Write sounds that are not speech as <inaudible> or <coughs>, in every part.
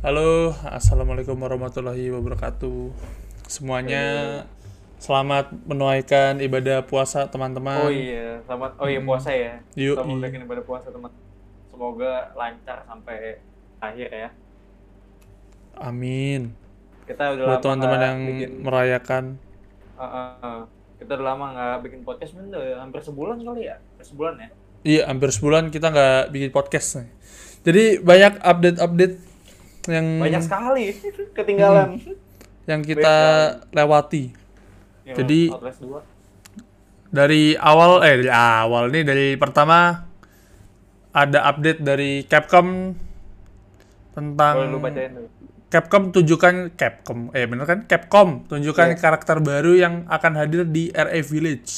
Halo, assalamualaikum warahmatullahi wabarakatuh. Semuanya selamat menunaikan ibadah puasa teman-teman. Oh iya, selamat. Oh iya puasa ya. Yuk, Selamat iya. menunaikan ibadah puasa teman. Semoga lancar sampai akhir ya. Amin. Kita udah Buat teman-teman yang bikin. merayakan. Uh, uh, uh. Kita udah lama nggak bikin podcast, mungkin udah hampir sebulan kali ya. Hampir sebulan ya. Iya, hampir sebulan kita nggak bikin podcast nih. Jadi banyak update-update yang Banyak sekali <laughs> ketinggalan. yang kita lewati. Ya, Jadi- Outlast 2. Dari awal eh dari awal nih dari pertama ada update dari Capcom tentang. Capcom tunjukkan Capcom eh bener kan Capcom tunjukkan Iya. karakter baru yang akan hadir di RA Village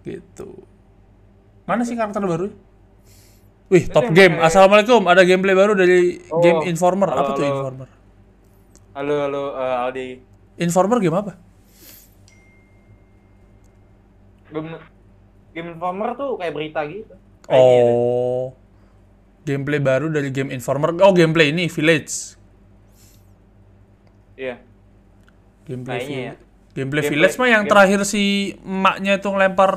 gitu mana sih karakter baru wih top game assalamualaikum ada gameplay baru dari Oh, game Informer halo, apa tuh halo. Informer Halo, halo uh, Aldi. Informer game apa Game, game Informer tuh kayak berita gitu. Deh. oh gameplay baru dari game Informer oh gameplay ini Village Iya. gameplay Kayaknya ya. Gameplay Gameplay- Village mah yang game- terakhir si emaknya itu ngelempar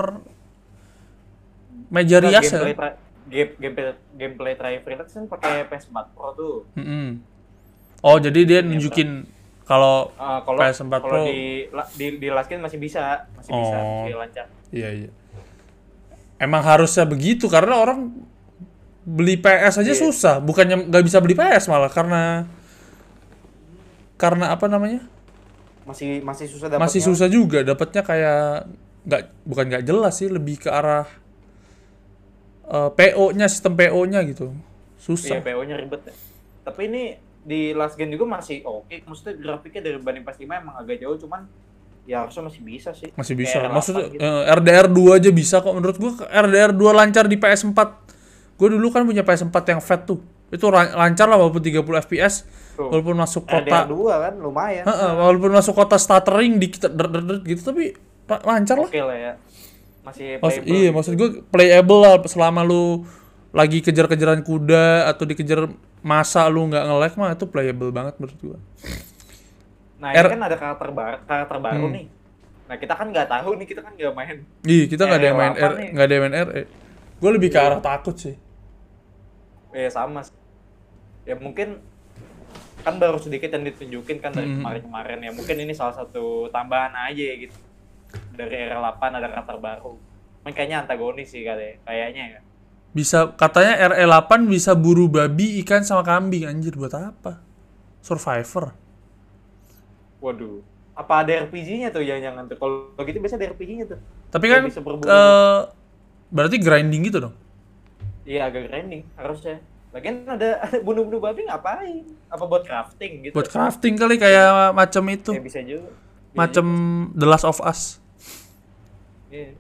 meja rias ya game, gameplay, gameplay terakhir Freelance kan pakai PS4 Pro tuh. Mm-mm. Oh, jadi dia nunjukin kalau Uh, kalau PS4 kalau Pro. di di di last game masih bisa, masih bisa, Oh. masih lancar. iya iya. Emang harusnya begitu karena orang beli PS aja Iya. susah, bukannya nggak bisa beli PS malah karena karena apa namanya? Masih masih susah dapatnya. Masih susah juga dapatnya kayak nggak bukan nggak jelas sih, lebih ke arah eh, PO-nya sistem PO-nya gitu. Iya, Susah. PO-nya ribet ya. Tapi ini di last game juga masih oke. Maksudnya grafiknya dari banding PS5 emang agak jauh cuman ya harusnya masih bisa sih. Masih bisa. Kayak Maksudnya R8 gitu. eh, RDR 2 aja bisa kok menurut gua RDR 2 lancar di PS4. Gue dulu kan punya PS4 yang fat tuh. Itu lancar lah walaupun 30 FPS, Tuh. walaupun masuk RDR kota 2 kan lumayan. Heeh, walaupun masuk kota stuttering dikit der, der, der, gitu tapi lancar lah. Oke lah ya. Masih playable iya, gitu. maksud gue playable lah selama lu lagi kejar-kejaran kuda atau dikejar masa lu nggak nge-lag mah itu playable banget menurut gua. Nah, ini R- kan ada karakter baru, karakter baru Hmm. nih. Nah, kita kan nggak tahu nih, kita kan nggak main. Iya, kita nggak ada yang main RE8 R, nggak ada yang main RE. Gue lebih ke arah takut sih. Ya sama sih. Ya mungkin kan baru sedikit yang ditunjukin kan dari Hmm. kemarin-kemarin ya. Mungkin ini salah satu tambahan aja gitu. Dari R8 ada karakter baru. Kayaknya antagonis sih kayaknya, kayaknya ya. Bisa katanya RE8 bisa buru babi, ikan sama kambing anjir buat apa? Survivor. Waduh. Apa ada RPG-nya tuh jangan-jangan tuh? Kalau gitu biasanya ada RPG-nya tuh. Tapi kan eh, berarti grinding gitu dong. Iya agak grinding harusnya. Lagian ada, ada bunuh-bunuh babi ngapain? Apa buat crafting gitu? Buat crafting kali kayak macam itu. Ya bisa juga. Bisa Macam The Last of Us. Iya.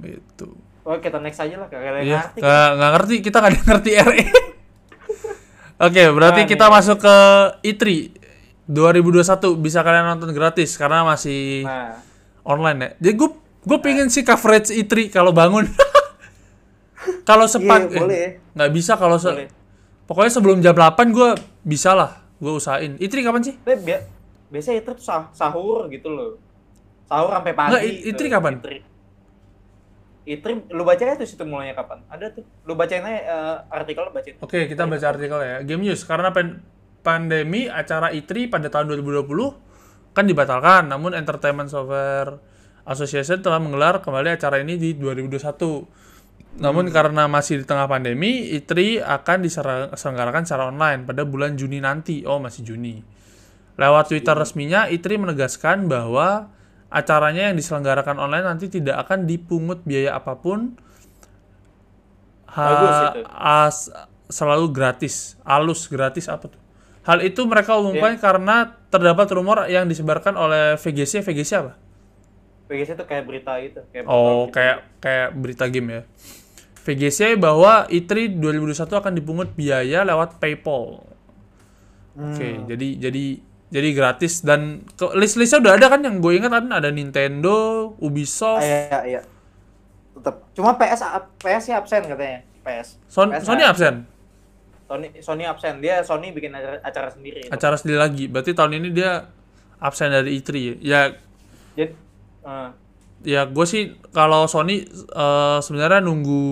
Gitu. Oh kita next aja lah, kagak ada yang Iya, ngerti. nggak nggak ngerti, kita yang ngerti RE. <laughs> Oke, berarti Nah, kita nih. masuk ke E3 2021 bisa kalian nonton gratis karena masih Nah, online ya. Jadi gue gue pengen sih coverage E3 kalau bangun. <laughs> kalau sepat Iya, boleh ya. nggak bisa kalau se- boleh. pokoknya sebelum jam 8 gue bisa lah. Gue usahain. E3 kapan sih? Tapi bia- biasanya itu sah- sahur gitu loh. Sahur sampai pagi. Nggak, I- tuh, I3 kapan? I3. I3, lu bacain tuh situ mulainya kapan? Ada tuh. Lu bacain aja eh, artikel lu bacain. Oke, kita baca artikel ya. Game News karena pan- pandemi acara E3 pada tahun 2020 kan dibatalkan, namun Entertainment Software Association telah menggelar kembali acara ini di 2021. Namun karena masih di tengah pandemi, E3 akan diselenggarakan secara online pada bulan Juni nanti. Oh, masih Juni. Lewat Twitter resminya, E3 menegaskan bahwa acaranya yang diselenggarakan online nanti tidak akan dipungut biaya apa pun. Ha- Bagus itu. as- selalu gratis. Alus gratis apa tuh? Hal itu mereka umumkan karena terdapat rumor yang disebarkan oleh VGC. VGC apa? PGC tuh kayak berita itu. Kayak Oh, berita gitu. kayak kayak berita game ya. VGC bahwa E3 2021 akan dipungut biaya lewat PayPal. Oke, Hmm. jadi jadi jadi gratis dan ke- list-listnya udah ada kan yang gue ingat kan ada Nintendo, Ubisoft, Iya, iya. Tetap. Cuma PS PS sih absen katanya. PS. Son- PS Sony absen. Sony Sony absen. Dia Sony bikin acara, acara sendiri. acara sendiri lagi. Berarti tahun ini dia absen dari E3 ya. Ya, Jadi eh, ya gue sih kalau Sony eh, sebenarnya nunggu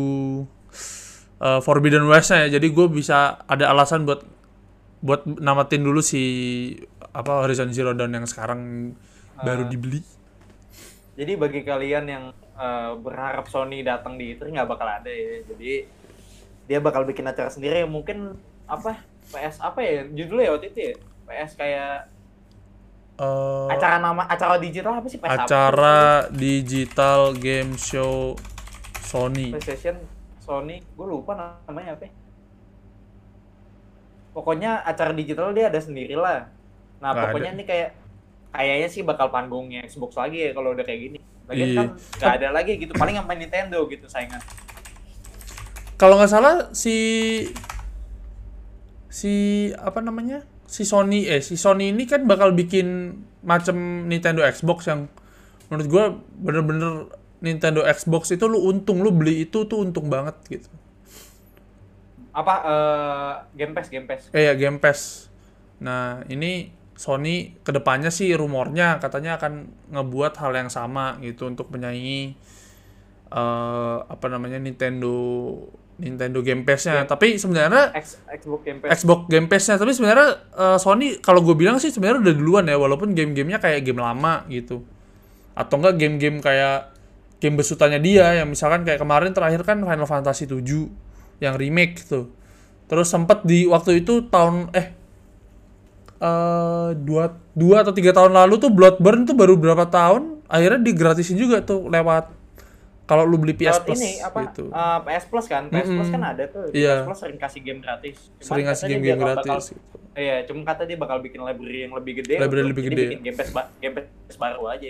eh, Forbidden West-nya ya. Jadi gue bisa ada alasan buat buat namatin dulu si apa Horizon Zero Dawn yang sekarang baru dibeli. jadi bagi kalian yang eh, berharap Sony datang di E3 nggak bakal ada ya. Jadi dia bakal bikin acara sendiri mungkin apa PS apa ya judulnya ya waktu itu ya PS kayak Eh, acara nama acara digital apa sih PS apa? acara digital game show Sony. PlayStation Sony gue lupa namanya apa ya. pokoknya acara digital dia ada sendiri lah nah Nggak pokoknya ada. ini kayak kayaknya sih bakal panggungnya Xbox lagi ya kalau udah kayak gini Lagian Iya. kan nggak ada lagi gitu paling yang main Nintendo gitu saingan Kalau nggak salah si si apa namanya si Sony eh si Sony ini kan bakal bikin macam Nintendo Xbox yang menurut gua bener-bener Nintendo Xbox itu lu untung lu beli itu tuh untung banget gitu. apa eh Game Pass Game Pass Eh ya Game Pass. Nah ini Sony ke depannya sih rumornya katanya akan ngebuat hal yang sama gitu untuk menyaingi eh apa namanya Nintendo Nintendo Game Pass-nya. Tapi sebenarnya X, Xbox Game Pass. Xbox Game Pass-nya. Tapi sebenarnya eh, Sony kalau gue bilang sih sebenarnya udah duluan ya walaupun game-gamenya kayak game lama gitu. Atau enggak game-game kayak game besutannya dia yang misalkan kayak kemarin terakhir kan Final Fantasy 7 yang remake tuh. Terus sempat di waktu itu tahun eh eh dua dua atau tiga tahun lalu tuh Bloodborne tuh baru berapa tahun akhirnya digratisin juga tuh lewat kalau lu beli PS Lewat Plus ini apa gitu eh, PS Plus kan PS Plus kan ada tuh Iya. PS Plus sering kasih game gratis Cuman sering ngasih katanya game-game dia bakal- gratis gitu. Iya, cuma kata dia bakal bikin library yang lebih gede. Library untuk- lebih gede. Bikin game ba- game pass baru aja.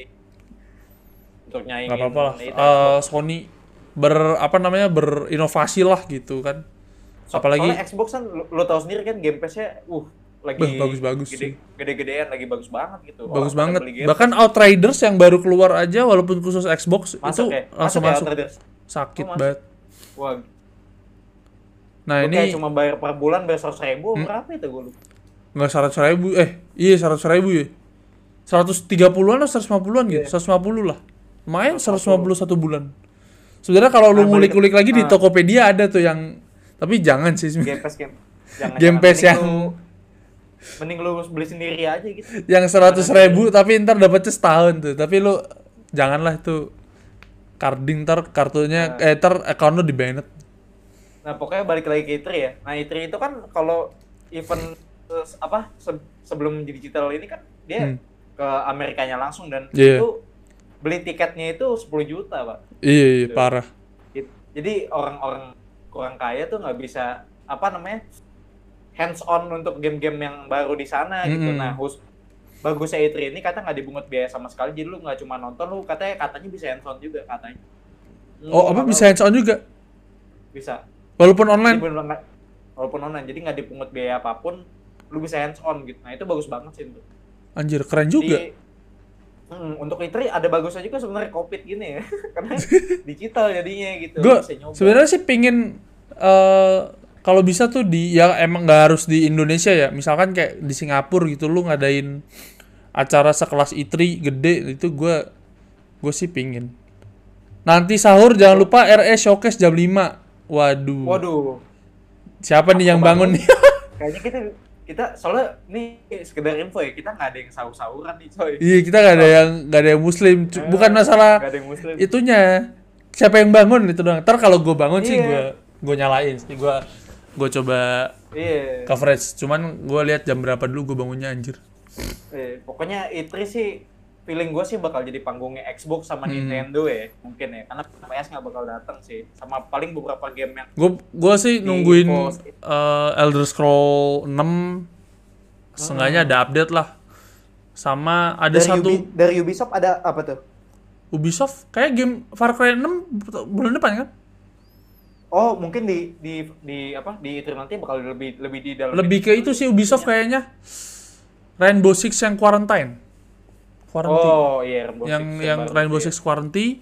Untuk nyaingin. apa-apa lah. Eh, Sony ber apa namanya berinovasi lah gitu kan So- apalagi soalnya Xbox kan lu, lu tahu sendiri kan game pass-nya uh lagi bagus-bagus sih. gede, gede-gedean lagi bagus banget gitu. bagus Orang banget bahkan Outriders yang baru keluar aja walaupun khusus Xbox masuk itu ya. langsung ya masuk sakit Oh, masuk. banget Wah, nah gua kayak ini cuma bayar per bulan bayar seratus ribu Hmm. berapa itu gue lupa. nggak seratus ribu eh iya seratus ribu ya seratus tiga puluhan atau seratus lima puluhan gitu Iya. seratus lima puluh lah lumayan seratus lima puluh satu bulan sebenarnya kalau lu ngulik-ngulik lagi di ah. Tokopedia ada tuh yang tapi jangan sih Game pass game. Jangan, Game jangan. Pass yang- lu, mending lu beli sendiri aja gitu. yang seratus ribu tapi ntar dapetnya setahun tuh tapi lu janganlah itu carding ntar kartunya eh ntar account lu di banned Nah pokoknya balik lagi ke E3 ya. Nah E3 itu kan kalau event eh, apa se- sebelum digital ini kan dia Hmm. ke Amerikanya langsung dan Iya. itu beli tiketnya itu 10 juta pak. iya iya Tuh. parah Jadi orang-orang kurang kaya tuh nggak bisa apa namanya hands on untuk game-game yang baru di sana gitu. Mm-mm. Nah hus bagusnya E3 ini kata nggak dibungut biaya sama sekali. Jadi lu nggak cuma nonton lu katanya katanya bisa hands on juga katanya. oh apa bisa hands on juga? Bisa. Walaupun online. Nggak- walaupun online. Jadi nggak dipungut biaya apa pun lu bisa hands on gitu. Nah itu bagus banget sih itu anjir keren juga. Di- Hmm, untuk E3 ada bagusnya juga sebenarnya covid gini ya. <laughs> Karena <laughs> digital jadinya gitu. Gue sebenarnya sih pingin eh kalau bisa tuh di ya emang nggak harus di Indonesia ya. Misalkan kayak di Singapura gitu lu ngadain acara sekelas E3 gede itu gue gue sih pingin. Nanti sahur jangan lupa RE showcase jam 5 waduh. Waduh. Siapa nih yang bangun nih? <laughs> Kayaknya kita kita soalnya nih sekedar info ya kita nggak ada yang sahur sahuran nih coy. Iya kita nggak ada yang nggak ada yang muslim. C- bukan masalah nggak ada yang muslim. itunya. Siapa yang bangun? Itu doang. Ntar kalau gue bangun sih Iya. gue gue nyalain sih. Gue gue coba iya. coverage. Cuman gue lihat jam berapa dulu gue bangunnya anjir. Eh, pokoknya E3 sih feeling gue sih bakal jadi panggungnya Xbox sama Hmm. Nintendo ya mungkin ya. Karena PS nggak bakal datang sih sama paling beberapa game yang gue gue sih nungguin post. eh, Elder Scroll 6 seenggaknya ada update lah. Sama ada dari, satu Ubi- dari Ubisoft ada apa tuh? Ubisoft? Kayak game Far Cry 6 bulan depan kan Oh mungkin di di di apa di E3 nanti bakal lebih lebih di dalam lebih ke itu sih Ubisoft kayaknya Rainbow Six yang Quarantine Quarantine Oh iya Rainbow yang Six yang baru Rainbow sih ya. Six Quarantine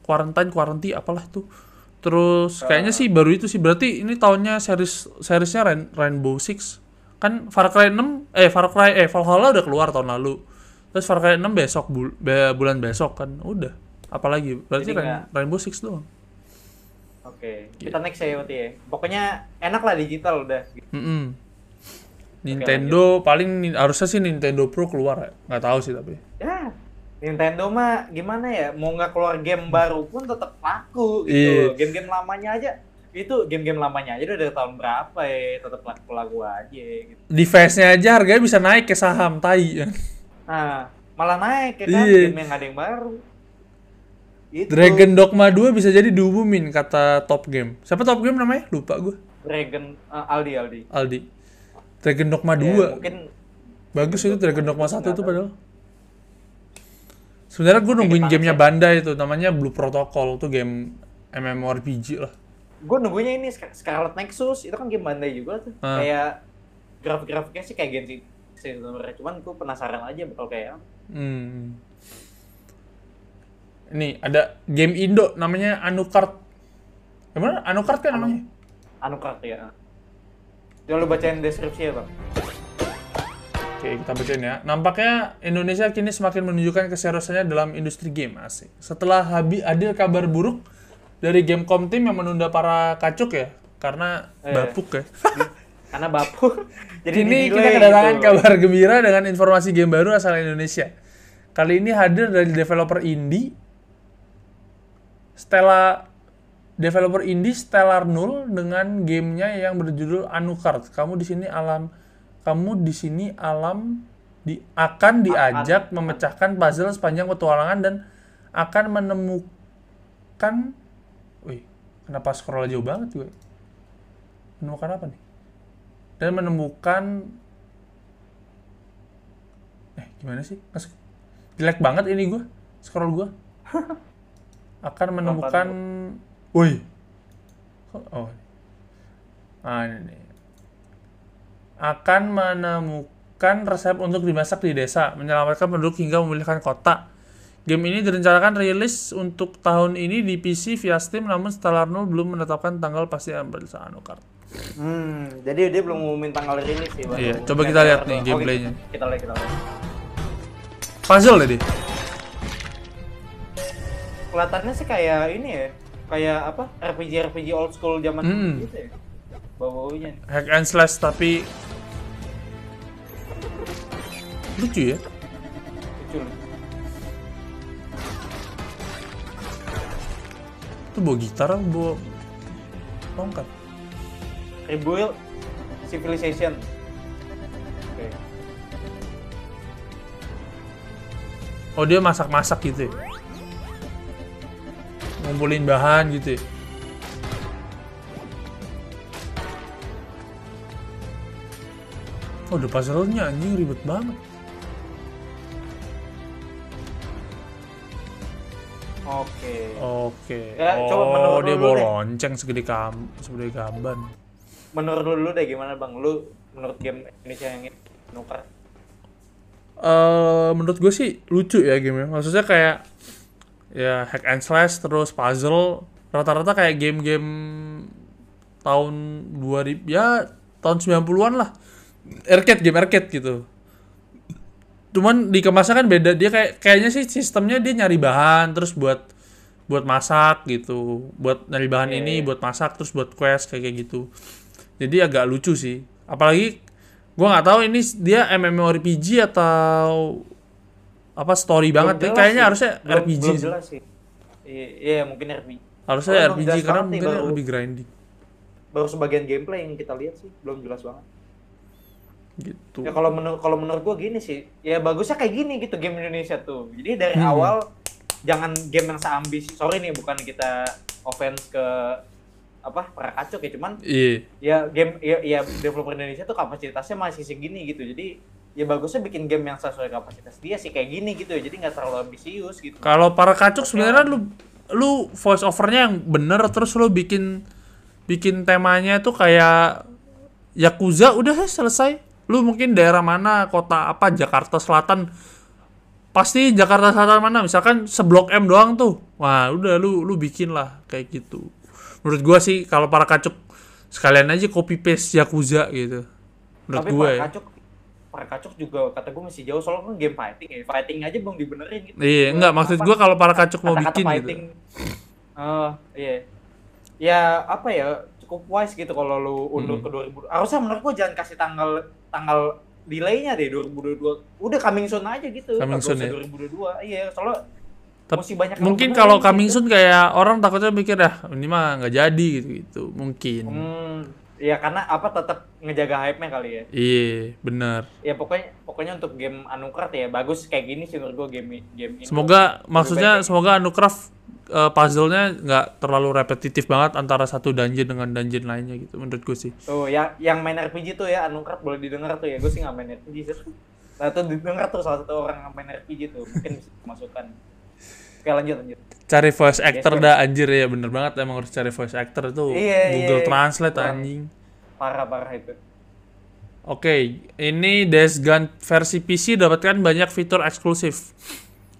Quarantine Quarantine apalah tuh Terus kayaknya sih baru itu sih berarti ini tahunnya series seriesnya Rain- Rainbow Six. Kan Far Cry 6 eh Far Cry eh Valhalla udah keluar tahun lalu. Terus Far Cry 6 besok bul- bulan besok kan. Udah. Apalagi berarti Rain- Rainbow Six doang. Oke, Gitu. kita next ya berarti ya. Pokoknya enak lah digital udah. Mm-mm. Nintendo paling ni- harusnya sih Nintendo Pro keluar ya. Nggak tahu sih tapi. Ya, Nintendo mah gimana ya? Mau nggak keluar game baru pun tetap laku Iya. gitu. Game-game lamanya aja itu game-game lamanya aja udah dari tahun berapa ya tetap laku-laku aja gitu. Device-nya aja harganya bisa naik ke saham tai. ya. Nah, malah naik ya kan Iya. game yang ada yang baru. Itu Dragon Dogma 2 bisa jadi diumumin kata Top Game. Siapa Top Game namanya? Lupa gue. Dragon eh, Aldi Aldi. Aldi. Dragon Dogma 2. Ya, mungkin Bagus itu Dragon Dogma 1 itu padahal. Sebenarnya gue nungguin gamenya ya. Bandai itu namanya Blue Protocol itu game MMORPG lah. gue nunggunya ini Scar- Scarlet Nexus itu kan game Bandai juga tuh. Ah. Kayak grafik-grafiknya sih kayak Genshin sebenarnya. Cuman gue penasaran aja bakal kayak. Hmm. Ini ada game Indo namanya Anucard. Gimana? Anucard kan namanya? Anucard ya. Jangan lu bacain deskripsi ya bang. Oke, kita bacain ya. Nampaknya Indonesia kini semakin menunjukkan keseriusannya dalam industri game asik. Setelah habi adil kabar buruk dari Gamecom Team yang menunda para kacuk ya, karena Eh. bapuk ya. <laughs> Karena bapu. <laughs> Jadi di-delay kita kedatangan gitu. kabar gembira dengan informasi game baru asal Indonesia. Kali ini hadir dari developer indie Stella developer indie Stellar Null dengan gamenya yang berjudul Anucard. Kamu di sini alam kamu di sini alam di akan diajak memecahkan puzzle sepanjang petualangan dan akan menemukan Wih, kenapa scroll jauh banget gue? Menemukan apa nih? Dan menemukan Eh, gimana sih? Jelek banget ini gue. Scroll gue. <laughs> Akan menemukan Woi. Oh. Nah, ini nih. Akan menemukan resep untuk dimasak di desa, menyelamatkan penduduk hingga memulihkan kota. Game ini direncanakan rilis untuk tahun ini di PC via Steam, namun Stellar Null belum menetapkan tanggal pasti bersama Anucard. Hmm, jadi dia belum ngumumin tanggal rilis sih. Iya, coba kita lihat nih gameplaynya. Kita, kita lihat, kita lihat. Puzzle tadi. Kelihatannya sih kayak ini ya, kayak apa? RPG RPG old school zaman Hmm. gitu ya. Bau-baunya. Hack and slash tapi lucu ya. Lucu. Itu bawa gitar apa bawa tongkat? Rebuild Civilization. Oke. Oh dia masak-masak gitu ya? Ngumpulin bahan gitu ya? Oh udah puzzle-nya anjing ribet banget. Oke. Oke. Ya, oh coba menurut dia bawa lonceng segede kam segede gaban. Menurut lu deh gimana bang? Lu menurut game Indonesia yang ini nukar? eh menurut gue sih lucu ya gamenya. Maksudnya kayak ya hack and slash terus puzzle rata-rata kayak game-game tahun 2000 ya tahun 90-an lah. Arcade game arcade gitu. Cuman dikemasnya kan beda. Dia kayak kayaknya sih sistemnya dia nyari bahan terus buat buat masak gitu. Buat nyari bahan Iya, ini iya. buat masak terus buat quest kayak kayak gitu. Jadi agak lucu sih. Apalagi gua nggak tahu ini dia MMORPG atau apa story banget. Belum jelas Kayaknya sih. harusnya Belum- RPG Belum jelas sih. Iya, iya, mungkin RPG. Harusnya Oh, RPG karena banget nih, mungkin baru- lebih grinding Baru sebagian gameplay yang kita lihat sih, belum jelas banget. gitu. Ya kalau menurut kalau menurut gua gini sih, ya bagusnya kayak gini gitu game Indonesia tuh. Jadi dari Hmm. awal jangan game yang seambisi. Sorry nih bukan kita offense ke apa para kacuk ya, cuman Iya. ya game ya, ya developer Indonesia tuh kapasitasnya masih segini gitu. Jadi ya bagusnya bikin game yang sesuai kapasitas dia sih kayak gini gitu ya. Jadi nggak terlalu ambisius gitu. Kalau para kacuk sebenarnya lu lu voice overnya yang bener terus lu bikin bikin temanya tuh kayak Yakuza udah selesai. Lu mungkin daerah mana, kota apa, Jakarta Selatan. Pasti Jakarta Selatan mana, misalkan seblok M doang tuh. Wah, udah lu lu bikin lah kayak gitu. menurut gua sih kalau para kacuk sekalian aja copy paste Yakuza gitu menurut Tapi gua para ya kacuk, para kacuk juga kata gue masih jauh soalnya kan game fighting ya. Fighting aja belum dibenerin gitu. iya enggak maksud gua kalau para kacuk mau kata-kata bikin gitu fighting. Oh, iya. Ya apa ya cukup wise gitu kalau lu undur Hmm. ke 2000. Harusnya menurut gua jangan kasih tanggal tanggal delaynya deh 2022. Udah coming soon aja gitu. Coming soon ya? 2022. Iya, soalnya Tep- masih banyak mungkin kalau gitu. coming soon kayak orang takutnya mikir ah ini mah nggak jadi gitu gitu mungkin Hmm, ya karena apa tetap ngejaga hype-nya kali ya. iya benar Ya pokoknya pokoknya untuk game Anucraft ya bagus kayak gini sih menurut gua game game ini. semoga maksudnya baik. semoga Anucraft eh, puzzle-nya nggak terlalu repetitif banget antara satu dungeon dengan dungeon lainnya gitu menurut gue sih Tuh, yang yang main RPG tuh ya Anucraft boleh didengar tuh ya. Gue sih nggak main RPG sih. Nah, tuh didengar tuh salah satu orang yang main RPG tuh. Mungkin bisa dimasukkan. Oke, lanjut lanjut. cari voice actor Yes, dah anjir ya bener banget emang harus cari voice actor itu Iya, Google iya. Translate Kurang. anjing Parah-parah itu. oke ini Days Gone versi PC dapatkan banyak fitur eksklusif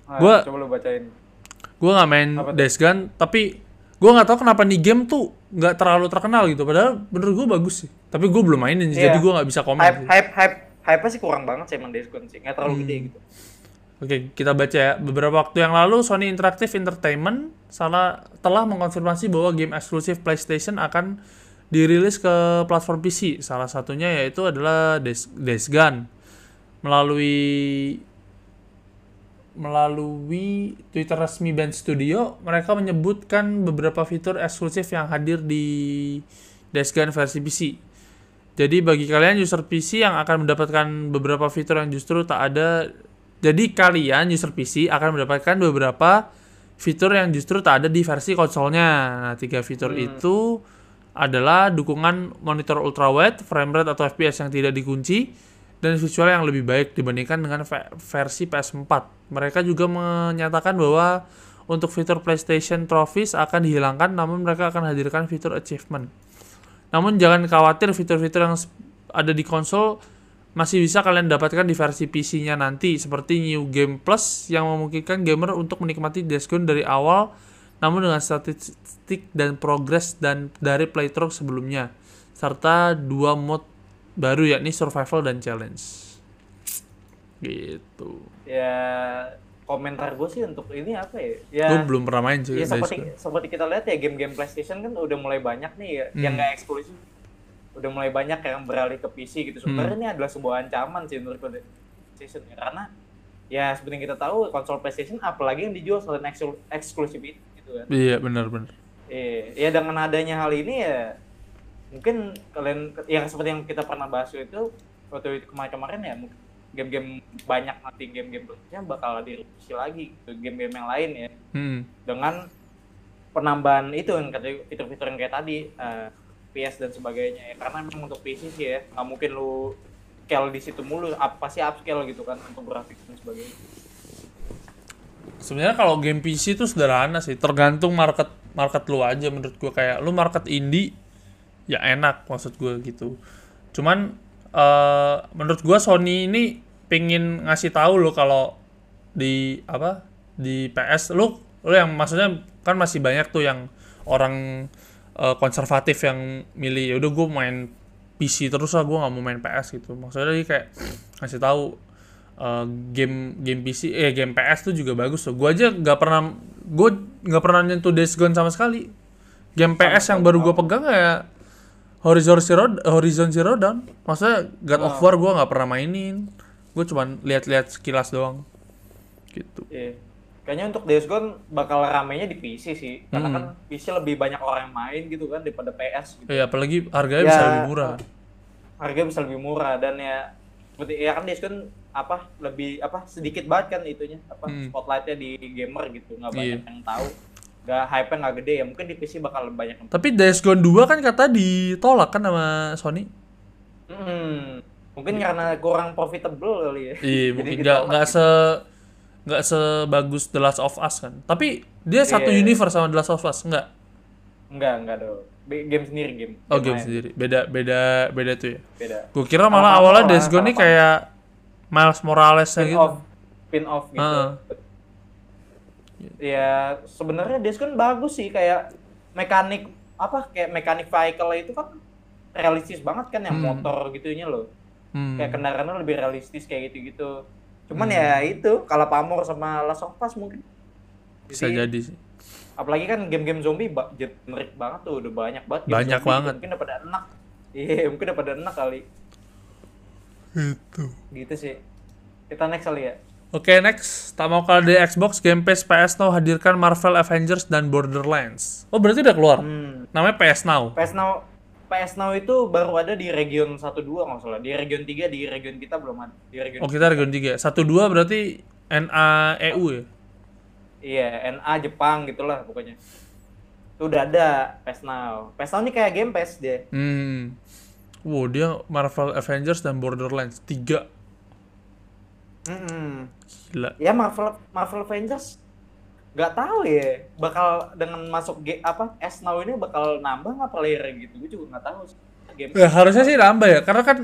Nah, Gua- coba lu bacain. gue nggak main? Days Gone tapi gue nggak tahu kenapa nih game tuh nggak terlalu terkenal gitu padahal bener gue bagus sih tapi gue belum mainin Iya. jadi gue nggak bisa komen Hype sih. hype hype hype sih kurang banget sih emang Days Gone sih. Nggak terlalu Hmm. gede gitu. Oke, kita baca ya. Beberapa waktu yang lalu, Sony Interactive Entertainment salah telah mengonfirmasi bahwa game eksklusif PlayStation akan dirilis ke platform PC. Salah satunya yaitu adalah Days, Days Gone. Melalui melalui Twitter resmi Band Studio, mereka menyebutkan beberapa fitur eksklusif yang hadir di Days Gone versi PC. Jadi bagi kalian user PC yang akan mendapatkan beberapa fitur yang justru tak ada jadi kalian user PC akan mendapatkan beberapa fitur yang justru tak ada di versi konsolnya. Nah, tiga fitur itu adalah dukungan monitor ultrawide, frame rate atau FPS yang tidak dikunci, dan visual yang lebih baik dibandingkan dengan ve- versi PS4. Mereka juga menyatakan bahwa untuk fitur PlayStation Trophies akan dihilangkan, namun mereka akan hadirkan fitur achievement. Namun jangan khawatir fitur-fitur yang ada di konsol masih bisa kalian dapatkan di versi PC-nya nanti seperti New Game Plus yang memungkinkan gamer untuk menikmati Days Gone dari awal namun dengan statistik dan progres dan dari playthrough sebelumnya serta dua mod baru yakni survival dan challenge. Gitu. Ya komentar gue sih untuk ini apa ya? Ya Gue belum pernah main sih. Ya seperti seperti kita lihat ya game-game PlayStation kan udah mulai banyak nih ya yang Hmm. nggak eksklusif. Udah mulai banyak yang beralih ke PC gitu. Sebenarnya ini adalah sebuah ancaman sih menurut PlayStation ya karena ya seperti yang kita tahu konsol PlayStation apalagi yang dijual selain eksklu- eksklusif itu gitu kan. Iya benar-benar. Iya, ya dengan adanya hal ini ya mungkin kalian yang seperti yang kita pernah bahas itu waktu itu kemarin-kemarin ya mungkin game-game banyak nanti game-game berikutnya bakal direvisi lagi gitu, game-game yang lain ya Hmm. dengan penambahan itu yang kata fitur-fitur yang kayak tadi eh, PS dan sebagainya ya. Karena memang untuk PC sih ya nggak mungkin lu scale di situ mulu apa sih upscale gitu kan untuk grafik dan sebagainya. Sebenarnya kalau game PC itu sederhana sih, tergantung market market lu aja menurut gua. Kayak lu market indie ya enak maksud gua gitu. Cuman eh menurut gua Sony ini pengen ngasih tahu lo kalau di apa di PS lu lu yang maksudnya kan masih banyak tuh yang orang eh, konservatif yang milih ya udah gua main PC terus lah gua nggak mau main PS gitu. Maksudnya dia kayak ngasih tahu uh, game game PC eh game PS tuh juga bagus tuh. Gua aja nggak pernah gue nggak pernah nyentuh Days Gone sama sekali. Game PS yang baru gua pegang ya Horizon Zero Horizon Zero Dawn. Maksudnya God of War gua nggak pernah mainin. Gue cuman lihat-lihat sekilas doang. Gitu. Iya. Kayaknya untuk Days Gone bakal ramenya di PC sih. Karena Hmm. kan PC lebih banyak orang yang main gitu kan daripada PS gitu. Ya apalagi harganya Ya. bisa lebih murah. Harganya bisa lebih murah dan ya seperti ya kan Days Gone apa lebih apa sedikit banget kan itunya apa Hmm. spotlightnya di gamer gitu nggak banyak Iya. yang tahu nggak hype nggak gede ya mungkin di PC bakal banyak yang Tapi Days Gone 2 kan kata ditolak kan sama Sony. Hmm, mungkin karena kurang profitable kali ya Iya, <laughs> Jadi mungkin ditolak nggak gitu. nggak se nggak sebagus The Last of Us kan. Tapi dia satu Iya. universe sama The Last of Us, enggak? enggak enggak dong game sendiri game Oh, game lain. sendiri. Beda beda beda tuh ya. beda Gue kira malah awalnya Days Gone ini sama-sama. kayak Miles Morales spin gitu. off spin off gitu Heeh. ya sebenarnya Days Gone bagus sih kayak mekanik apa kayak mechanic vehicle itu kan realistis banget kan yang Hmm. motor gitunya loh. Hmm. Kayak kendaraannya lebih realistis kayak gitu-gitu. Cuman Hmm. ya itu kalau pamor sama Last of Us mungkin. Bisa Jadi, jadi sih. apalagi kan game-game zombie generik banget tuh udah banyak banget Banyak zombie banget. mungkin udah pada enak iya <laughs> mungkin udah pada enak kali Itu. gitu sih kita next kali ya Oke, next. Tak mau kalah dari Xbox, Game Pass PS Now hadirkan Marvel Avengers dan Borderlands. Oh, berarti udah keluar. hmm. Namanya PS Now. PS Now PS Now itu baru ada di region 1 2 nggak salah di region 3 di region kita belum ada di region Oh, kita region 3. 1 2 berarti NA EU ya. iya NA Jepang gitulah pokoknya itu udah ada PS Now PS Now ini kayak Game Pass dia Hmm. Wow, dia Marvel Avengers dan Borderlands 3. Mm-mm. Gila. ya Marvel Marvel Avengers nggak tahu ya bakal dengan masuk G, apa S Now ini bakal nambah nggak player gitu gue juga nggak tahu sih. game Ya, harusnya sih nambah ya, karena kan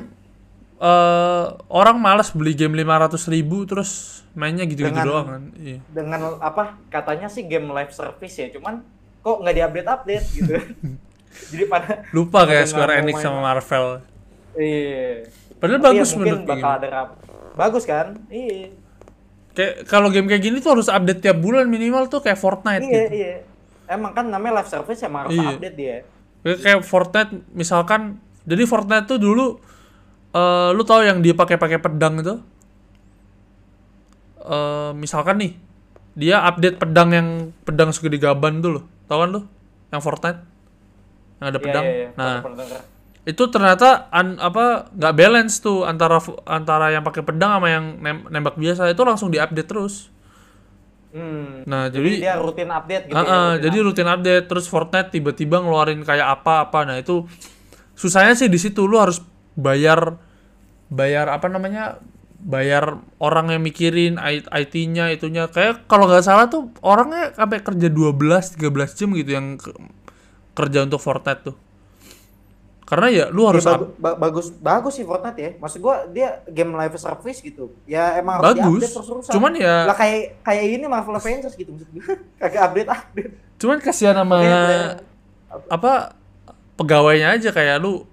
eh orang malas beli game 500 ribu terus mainnya gitu-gitu Dengan- doang kan. Iya. dengan apa katanya sih game live service ya cuman kok nggak diupdate update gitu <laughs> jadi pada Lupa kayak Square Enix main. sama Marvel. iya Padahal Tapi ya bagus mungkin menurut bakal ada rap bagus kan iya Kayak kalau game kayak gini tuh harus update tiap bulan minimal tuh kayak Fortnite iya gitu. iya emang kan namanya live service ya harus Iya. update dia Kayak Fortnite misalkan jadi Fortnite tuh dulu eh lu tahu yang dia pakai pakai pedang itu? eh misalkan nih dia update pedang yang pedang segede gaban tuh loh. Tahu kan lu? Yang Fortnite yang ada Iya, pedang. iya, iya. Nah, Pernah denger. Itu ternyata an, apa nggak balance tuh antara antara yang pakai pedang sama yang nem- nembak biasa itu langsung diupdate terus. hmm. Nah, jadi, jadi dia rutin update gitu Ah, ya, rutin jadi rutin update terus Fortnite tiba-tiba ngeluarin kayak apa-apa. Nah, itu susahnya sih di situ lu harus bayar bayar apa namanya? bayar orang yang mikirin IT-nya itunya kayak kalau nggak salah tuh orangnya sampai kerja 12 13 jam gitu yang ke- kerja untuk Fortnite tuh. Karena ya lu harus Ya, bagu- ba- bagus bagus sih Fortnite ya. Maksud gua dia game live service gitu. Ya emang harus bagus. terus-terusan. Cuman ya lah kayak kayak ini Marvel Avengers gitu maksud gua. <laughs> Kagak update update. cuman kasihan sama Player- player. apa pegawainya aja kayak lu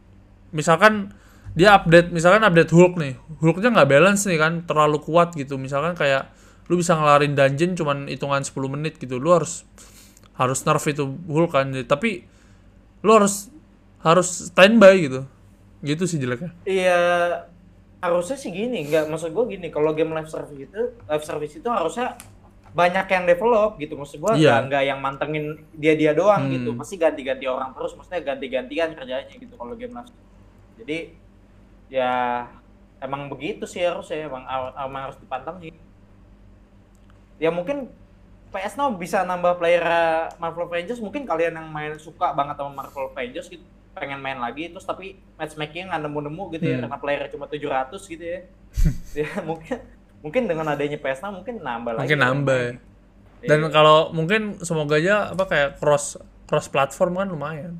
misalkan dia update misalkan update Hulk nih Hulknya nggak balance nih kan terlalu kuat gitu misalkan kayak lu bisa ngelarin dungeon cuman hitungan 10 menit gitu lu harus harus nerf itu Hulk kan tapi lu harus harus standby gitu. Gitu sih jeleknya. Iya harusnya sih gini, nggak maksud gua gini, kalau game live service itu live service itu harusnya banyak yang develop gitu. Maksud gua Iya. nggak yang mantengin dia dia doang Hmm. gitu. Pasti ganti-ganti orang terus maksudnya ganti-gantian kerjanya gitu kalau game live jadi ya emang begitu sih harusnya emang, emang harus dipantengin. Ya mungkin PS Now bisa nambah player Marvel Avengers. Mungkin kalian yang main suka banget sama Marvel Avengers gitu pengen main lagi terus tapi matchmaking nggak nemu-nemu gitu ya Hmm. karena player cuma 700 gitu ya <laughs> ya mungkin mungkin dengan adanya Now mungkin nambah lagi mungkin orang nambah ya. dan Iya. kalau mungkin semoga aja apa kayak cross cross platform kan lumayan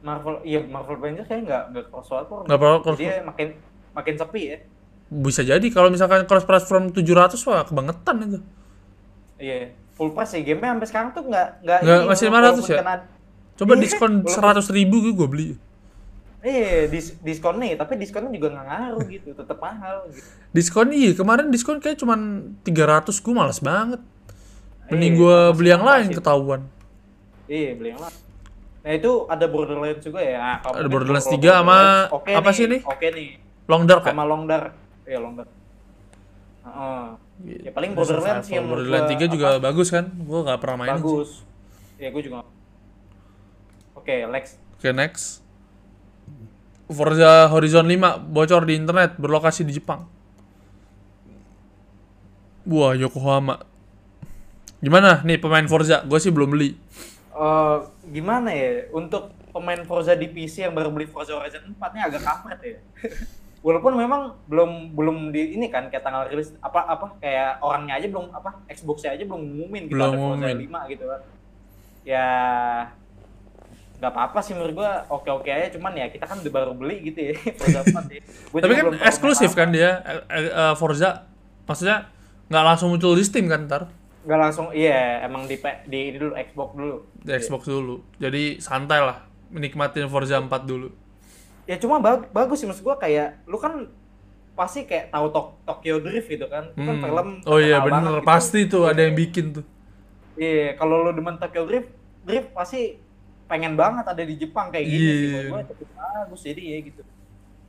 Marvel iya Marvel Avengers kayak nggak nggak cross platform Nggak perlu cross- jadi makin makin sepi ya bisa jadi kalau misalkan cross platform 700 wah kebangetan itu iya full price sih gamenya sampai sekarang tuh nggak nggak masih walaupun 500 ya? kena- coba Iya, diskon 100 ribu gue beli Iya, dis diskon nih, tapi diskonnya juga nggak ngaruh gitu, tetap mahal gitu. Diskon iya, kemarin diskon kayak cuman 300 gue males banget. Mending Iya, gue beli yang lain ketahuan. Iya, beli yang lain. Nah, itu ada Borderlands juga ya. Nah, kalau Ada Borderlands kalau 3 sama oke apa sih nih? Oke nih. Long Dark ya? Sama Long Dark. Iya, Long Dark. Heeh. Ya paling Borderlands yang Borderlands gua 3 juga bagus kan? Gue gak pernah main bagus. Iya, gue juga. Oke, Lex. Oke, next. Forza Horizon 5 bocor di internet berlokasi di Jepang. Wah, Yokohama. Gimana nih pemain Forza? Gue sih belum beli. Eh, gimana ya untuk pemain Forza di PC yang baru beli Forza Horizon 4 nya agak kampret ya. <laughs> Walaupun memang belum belum di ini kan kayak tanggal rilis apa apa kayak orangnya aja belum apa Xbox-nya aja belum ngumumin gitu Belum ada Forza ngumumin. 5 gitu kan. Ya nggak apa-apa sih menurut gua oke-oke aja cuman ya kita kan udah baru beli gitu ya <laughs> Forza 4 ya. Gua Tapi kan eksklusif kan dia eh, eh, Forza. Maksudnya nggak langsung muncul di Steam kan ntar. nggak langsung iya emang di di ini dulu Xbox dulu di Xbox dulu. Jadi santai lah menikmatin Forza 4 dulu. ya cuma bag- bagus sih maksud gua kayak lu kan pasti kayak tahu Tok- Tokyo Drift gitu kan itu kan Hmm. film Oh iya bener, gitu. pasti tuh ada yang bikin tuh. iya kalau lu demen Tokyo Drift Drift pasti pengen banget ada di Jepang kayak gini sih Iya. menurut gua cukup bagus jadi ya gitu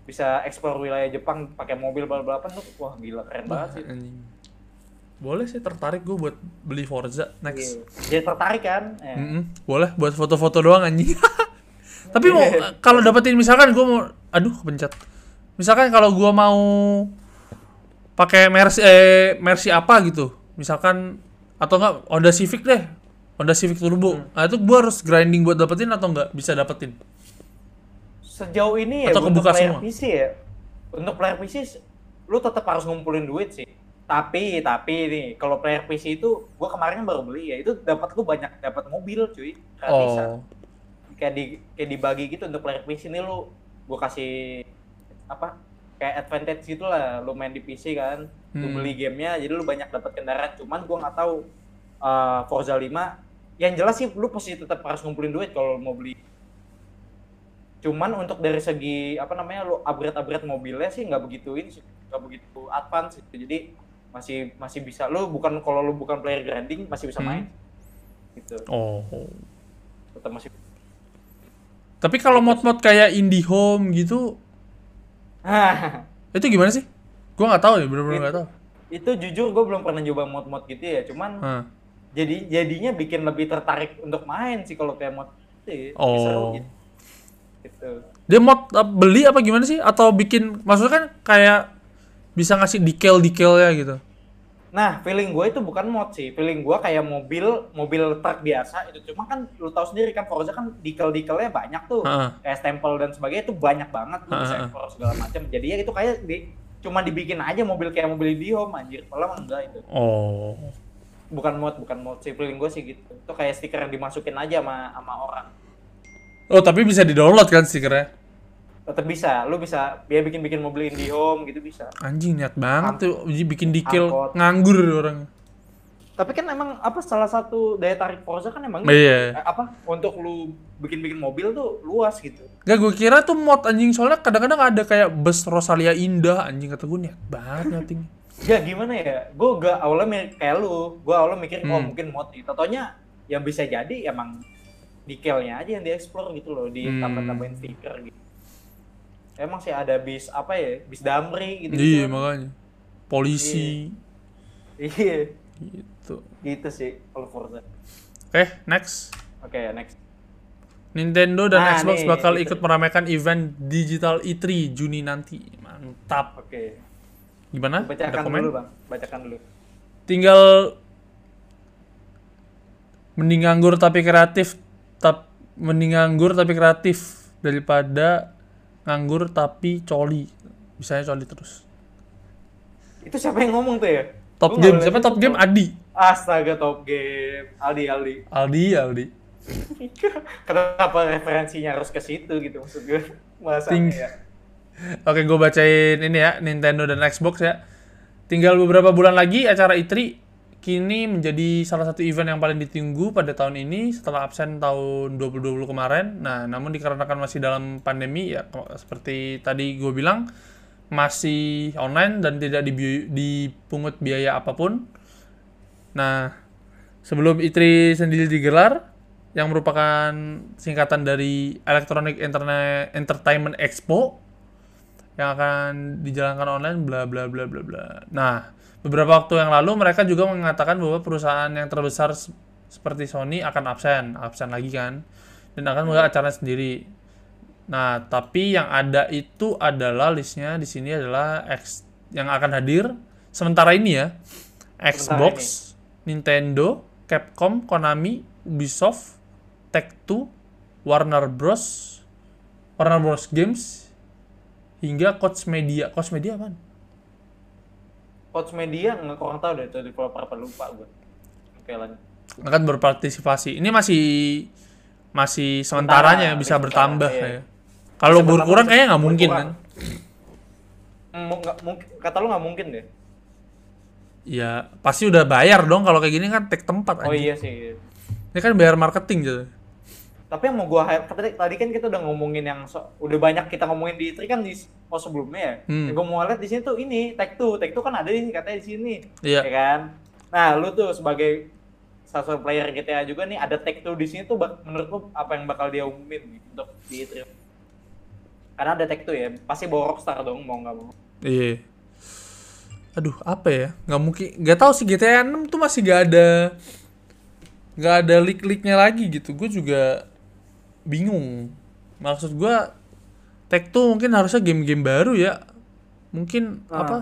bisa explore wilayah Jepang pakai mobil balap-balapan tuh wah gila keren banget sih Anjing. Boleh sih tertarik gue buat beli Forza next. Iya. jadi tertarik kan Eh. Mm-mm, boleh buat foto-foto doang anjing. <laughs> Tapi mau kalau dapetin misalkan gue mau aduh kepencet. Misalkan kalau gua mau pakai Mercy eh Mercy apa gitu. Misalkan atau enggak Honda Civic deh. Honda Civic Turbo. Nah, itu gua harus grinding buat dapetin atau enggak bisa dapetin? sejauh ini ya Atau untuk player semua? PC ya untuk player PC lu tetap harus ngumpulin duit sih tapi tapi nih kalau player PC itu gua kemarin baru beli ya itu dapat gua banyak dapat mobil cuy gratisan Oh. kayak di kayak dibagi gitu untuk player PC nih lu gua kasih apa kayak advantage gitu lah lu main di PC kan lu Hmm. beli gamenya jadi lu banyak dapat kendaraan cuman gua nggak tahu uh, Forza 5 yang jelas sih lu pasti tetap harus ngumpulin duit kalau mau beli cuman untuk dari segi apa namanya lu upgrade upgrade mobilnya sih nggak begitu ini sih nggak begitu advance gitu. jadi masih masih bisa lu bukan kalau lu bukan player grinding masih bisa Hmm. main gitu Oh. tetap masih Tapi kalau mod-mod kayak IndiHome gitu <laughs> itu gimana sih? Gua nggak tahu ya, bener-bener nggak tahu. itu jujur gue belum pernah nyoba mod-mod gitu ya cuman Hah. Jadi jadinya bikin lebih tertarik untuk main sih kalau kayak mod itu ya. Lebih Oh. seru gitu. gitu Dia mod uh, beli apa gimana sih? Atau bikin maksudnya kan kayak bisa ngasih decal ya gitu. Nah, feeling gue itu bukan mod sih. Feeling gue kayak mobil, mobil truk biasa itu. Cuma kan lu tahu sendiri kan Forza kan decal-decalnya banyak tuh. Heeh. Kayak stempel dan sebagainya itu banyak banget. Lu bisa Heeh. ekspor segala macam. Jadi ya itu kayak di cuma dibikin aja mobil kayak mobil di home anjir. Kalau enggak itu. Oh. Bukan mod, bukan mod sih. Feeling gue sih gitu. Itu kayak stiker yang dimasukin aja sama sama orang. Oh, tapi bisa di-download kan stikernya? Tetap bisa. Lu bisa ya bikin-bikin mobil IndiHome gitu bisa. Anjing niat banget tuh bikin Angkot. nganggur orang. Tapi kan emang apa salah satu daya tarik Forza kan emang Iya. eh, apa untuk lu bikin-bikin mobil tuh luas gitu. Gak gue kira tuh mod anjing soalnya kadang-kadang ada kayak bus Rosalia Indah anjing kata gue niat banget nyating. Ya gimana ya, gue gak awalnya kayak lu, gue awalnya mikir oh Hmm. mungkin mod nih, totonya yang bisa jadi emang dekalnya aja yang dieksplor gitu loh, ditambah-tambahin stiker gitu. Emang sih ada bis apa ya, bis damri gitu. Iya makanya. Polisi Iya, gitu. gitu sih kalau Forza. Oke, next. Oke, next. Nintendo dan Nah, Xbox nih, bakal itu. ikut meramaikan event digital E3 Juni nanti. Mantap. Oke, Gimana? Ada bacakan komen? dulu bang, bacakan dulu. Tinggal mending nganggur tapi kreatif, tap mending nganggur tapi kreatif daripada nganggur tapi coli. Bisanya coli terus. Itu siapa yang ngomong tuh ya? Top nggak game, siapa top game? Adi. Astaga top game, Aldi Aldi. Aldi, Aldi. <laughs> Kenapa referensinya harus ke situ gitu maksud gue? Masa Ting- ya? Oke, gue bacain ini ya, Nintendo dan Xbox ya. Tinggal beberapa bulan lagi acara E3 kini menjadi salah satu event yang paling ditunggu pada tahun ini setelah absen tahun 2020 kemarin. Nah, namun dikarenakan masih dalam pandemi ya seperti tadi gue bilang masih online dan tidak dipungut biaya apa pun. Nah, sebelum E3 sendiri digelar yang merupakan singkatan dari Electronic Internet Entertainment Expo yang akan dijalankan online bla bla bla bla bla. Nah, beberapa waktu yang lalu mereka juga mengatakan bahwa perusahaan yang terbesar seperti Sony akan absen, absen lagi kan, dan akan menggelar acara sendiri. Nah, tapi yang ada itu adalah listnya di sini adalah X yang akan hadir sementara ini ya. Xbox, Nintendo, Capcom, Konami, Ubisoft, Take-Two, Warner Bros, Warner Bros Games, hingga Koch Media. Koch Media apa? Coach Media nggak kurang tahu deh itu developer apa lupa gue. Oke lanjut. Akan berpartisipasi. Ini masih masih sementaranya Sementara, bisa bertambah iya. ya. Kalau berkurang kayaknya nggak mungkin kan. Nggak mungkin kata lu nggak mungkin deh. ya pasti udah bayar dong kalau kayak gini kan take tempat Oh anjing. iya sih. Ini kan bayar marketing gitu. Tapi yang mau gua hype tadi, tadi kan kita udah ngomongin yang so- udah banyak kita ngomongin di E3 kan di oh sebelumnya ya. Hmm. Yang gua mau lihat di sini tuh ini Tech Two. Tech Two kan ada di katanya di sini. Iya. Ya kan? Nah, lu tuh sebagai salah satu player GTA juga nih ada Tech Two di sini tuh menurut lu apa yang bakal dia umumin nih untuk di E3? Karena ada Tech Two ya, pasti bawa Rockstar dong mau nggak mau. Iya. Aduh, apa ya? Nggak mungkin. Nggak tahu sih GTA 6 tuh masih nggak ada nggak ada leak-leaknya lagi gitu. Gue juga bingung. Maksud gue tuh mungkin harusnya game-game baru ya. Mungkin Ah. apa?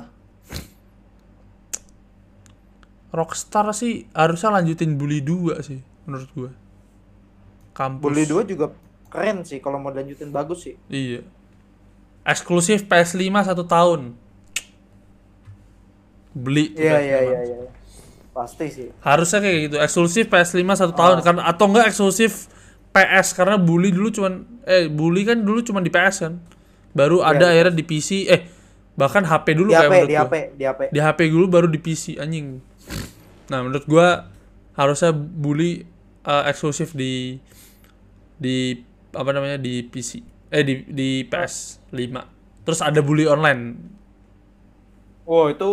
Rockstar sih harusnya lanjutin Bully 2 sih menurut gue. Kampus. Bully 2 juga keren sih kalau mau lanjutin bagus sih. Iya. Eksklusif PS5 satu tahun. Beli. Iya PS5. iya iya iya. Pasti sih. Harusnya kayak gitu. Eksklusif PS5 satu tahun karena atau enggak eksklusif PS karena Bully dulu cuman eh Bully kan dulu cuman di PS kan. Baru ada akhirnya di PC eh bahkan HP dulu Di kayak HP, menurut di gua. HP, di HP. Di HP dulu baru di PC anjing. Nah, menurut gua harusnya Bully eh, eksklusif di di apa namanya di PC. Eh di di PS5. Terus ada Bully online. Wow itu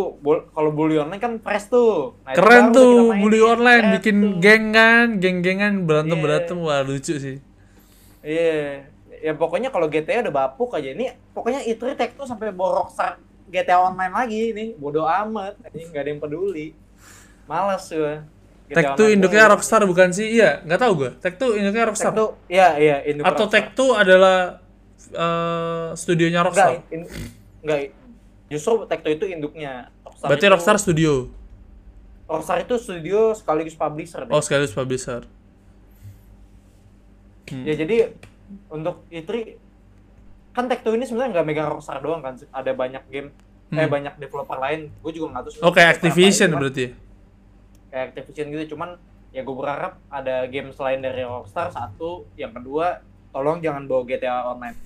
kalau bully online kan fresh tuh. Nah, Keren tuh. Bully online Keren bikin tuh. geng kan, geng-gengan berantem-berantem wah lucu sih. Iya. Ya pokoknya kalau GTA udah bapuk aja. Ini pokoknya itu Tech tuh sampai Rockstar GTA online lagi nih. Bodoh amat. Ini nggak ada yang peduli. Males. GTA Tech tuh induknya. Rockstar bukan sih? Iya, nggak tahu gua. Tech tuh induknya Tech Rockstar. tuh iya iya induk Atau. Tech tuh adalah eh, studionya Enggak, Rockstar. in, enggak. Justru tuh itu induknya. Rockstar Berarti itu- Rockstar Studio. Rockstar itu studio sekaligus publisher. deh. Oh, sekaligus publisher. Hmm. Ya jadi untuk E3 kan Tech Two ini sebenarnya nggak megang Rockstar doang kan, ada banyak game, eh Hmm. banyak developer lain. Gue juga nggak tahu. Oh, kayak developer Activision berarti ya? Kayak Activision gitu, cuman ya gue berharap ada game selain dari Rockstar satu, yang kedua tolong jangan bawa GTA Online.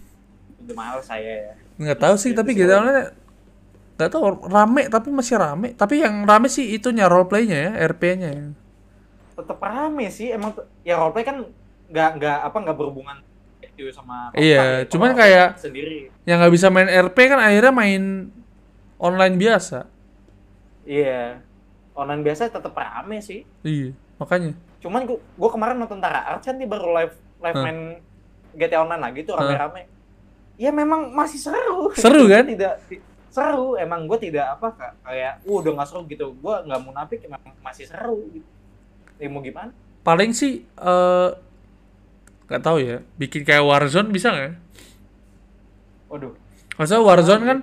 Udah mahal saya ya. Nggak tahu sih, tapi. GTA Online nggak tahu rame tapi masih rame. Tapi yang rame sih itunya role play-nya ya, RP-nya ya. Tetap rame sih, emang ya roleplay kan nggak nggak apa nggak berhubungan itu sama Iya, ya. cuman kayak- sendiri. Yang nggak bisa main RP kan akhirnya main online biasa. Iya. Online biasa tetap rame sih. Iya, makanya. Cuman gua, gua kemarin nonton Tara Art kan dia baru live live Hah. main GTA Online lagi tuh rame-rame. Ya memang masih seru. Seru <laughs> kan? Tidak ti- seru. Emang gue tidak apa Kak, kayak uh, udah nggak seru gitu. Gua nggak munafik emang masih seru gitu. Ya mau gimana? Paling sih eh nggak tahu ya, bikin kayak Warzone bisa nggak? Waduh. Maksudnya Warzone kan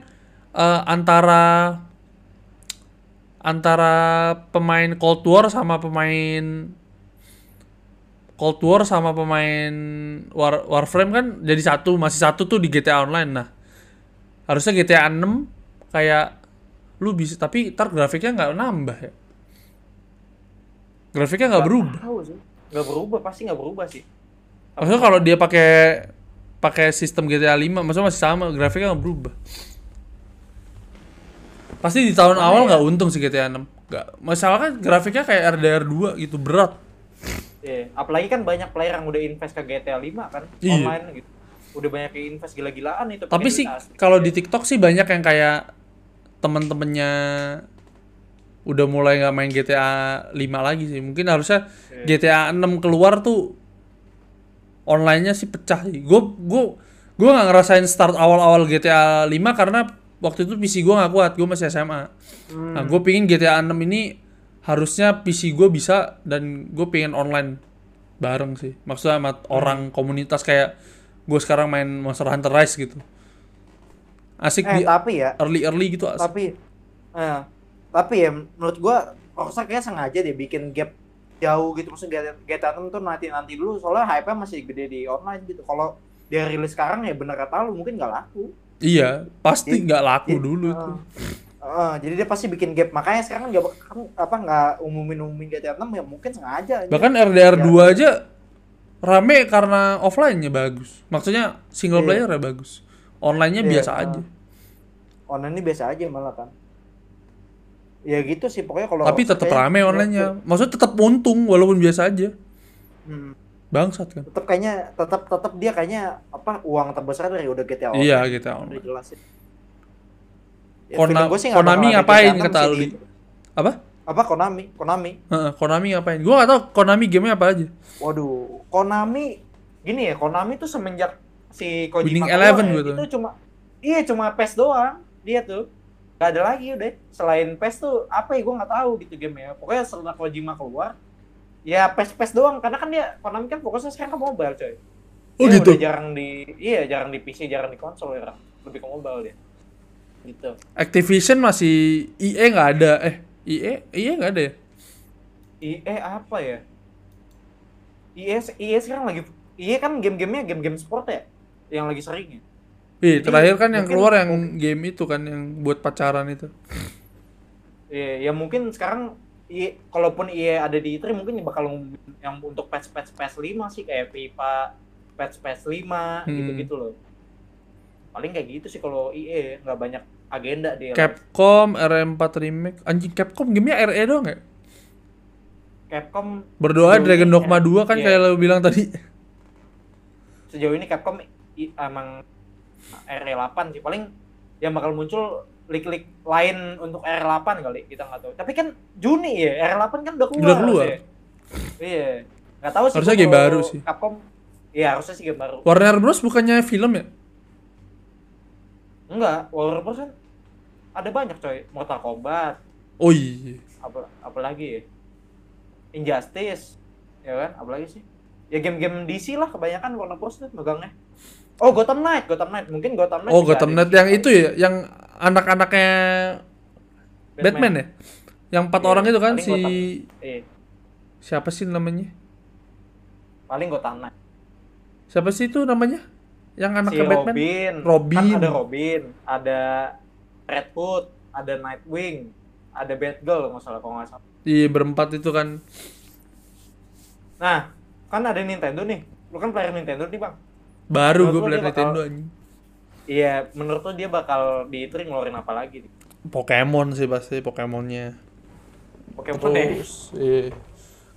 eh, antara antara pemain Cold War sama pemain Cold War sama pemain War, Warframe kan jadi satu, masih satu tuh di GTA Online. Nah, harusnya GTA 6 kayak lu bisa tapi ntar grafiknya nggak nambah ya. Grafiknya nggak berubah. Nggak berubah, pasti nggak berubah sih. Maksudnya kalau dia pakai pakai sistem GTA 5, maksudnya masih sama, grafiknya nggak berubah. Pasti di tahun awal nggak untung sih GTA 6. Nggak, masalah kan grafiknya kayak RDR 2 gitu, berat. Iya, apalagi kan banyak player yang udah invest ke GTA 5 kan Iya. online gitu. Udah banyak yang invest gila-gilaan itu. Tapi sih kalau di TikTok sih banyak yang kayak temen-temennya udah mulai nggak main GTA 5 lagi sih. Mungkin harusnya. GTA 6 keluar tuh online-nya sih pecah sih. Gue gue gue nggak ngerasain start awal-awal GTA 5 karena waktu itu PC gue nggak kuat. Gue masih SMA. Hmm. Nah, gue pingin GTA 6 ini harusnya PC gue bisa dan gue pengen online bareng sih. Maksudnya sama Hmm. orang komunitas kayak gue sekarang main Monster Hunter Rise gitu. Asik eh di tapi ya, early early gitu asik. tapi eh, tapi ya menurut gua Rockstar kayak sengaja deh bikin gap jauh gitu maksudnya GTA, GTA 6 tuh nanti nanti dulu soalnya hype-nya masih gede di online gitu kalau dia rilis sekarang ya bener kata lu mungkin nggak laku Iya, pasti nggak laku jadi- dulu eh, tuh. eh, jadi dia pasti bikin gap makanya sekarang nggak kan apa nggak umumin umumin GTA 6 ya mungkin sengaja aja. Bahkan RDR Ya. 2 aja rame karena offline-nya bagus. Maksudnya single Iya. player ya bagus. Online-nya Iya, biasa aja. online ini biasa aja malah kan ya gitu sih pokoknya kalau Tapi tetap rame online-nya. Maksudnya tetap untung walaupun biasa aja. Hmm, Bangsat kan. tetap kayaknya tetap tetap dia kayaknya apa uang terbesar dari udah GTA Online. Iya, gitu. Udah jelas sih. Ya, Kona- Konami ngapain GTA kata di- Apa? Apa Konami? Konami. Heeh, Konami ngapain? Gua gak tau Konami gamenya apa aja. Waduh, Konami gini ya, Konami tuh semenjak si Kojima Winning Eleven ya, gitu. Itu cuma iya cuma PES doang dia tuh. Gak ada lagi udah. Selain PES tuh apa ya gue nggak tahu gitu gamenya. Pokoknya setelah Kojima keluar ya PES PES doang karena kan dia Konami kan fokusnya sekarang ke mobile coy. Oh Dia gitu. Udah jarang di iya jarang di PC, jarang di konsol ya. Lebih ke mobile dia. Gitu. Activision masih EA nggak ada. Eh, EA EA nggak ada ya? IE apa ya? IE IE sekarang lagi IE kan game-gamenya game-game sport ya yang lagi sering ya. Iya, Jadi, terakhir kan yang keluar yang game itu kan yang buat pacaran itu. Iya, ya mungkin sekarang IE, kalaupun IE ada di E3 mungkin bakal yang untuk patch patch PS 5 sih kayak FIFA patch PS 5 Hmm. gitu-gitu loh. Paling kayak gitu sih kalau IE nggak banyak agenda dia. Capcom RM4 remake. Anjing Capcom gamenya RE doang ya? Capcom Berdoa Dragon Dogma ya. 2 kan Iya. kayak lo bilang tadi. sejauh ini Capcom emang R8 sih paling yang bakal muncul lik-lik lain untuk R8 kali kita nggak tahu. Tapi kan Juni ya R8 kan udah keluar. Udah keluar. harusnya. Iya. Nggak tahu sih. Harusnya game baru sih. Capcom Iya harusnya sih game baru. Warner Bros bukannya film ya? Enggak, Warner Bros kan ada banyak coy. Mortal Kombat, Oh iya. apa apalagi ya? Injustice, ya kan? Apalagi sih? Ya game-game DC lah kebanyakan Warner Bros tuh megangnya. Oh Gotham Knight, Gotham Knight. Mungkin Gotham Knight Oh, Gotham Knight yang itu ya, yang anak-anaknya Batman, ya? Yang empat Iya, orang itu kan si Gotham. Iya, siapa sih namanya? paling Gotham Knight. Siapa sih itu namanya? Yang Si anaknya Batman? Robin. Robin. Kan ada Robin, ada Red Hood, ada Nightwing, ada Batgirl nggak salah kalau nggak salah. Iya, berempat itu kan. Nah, kan ada Nintendo nih. Lu kan player Nintendo nih, Bang. Baru gue beli Nintendo anjing. Iya, menurut lu dia bakal di E3 ngeluarin apa lagi nih? Pokemon sih pasti Pokemonnya. Pokemon ya? Terus, iya.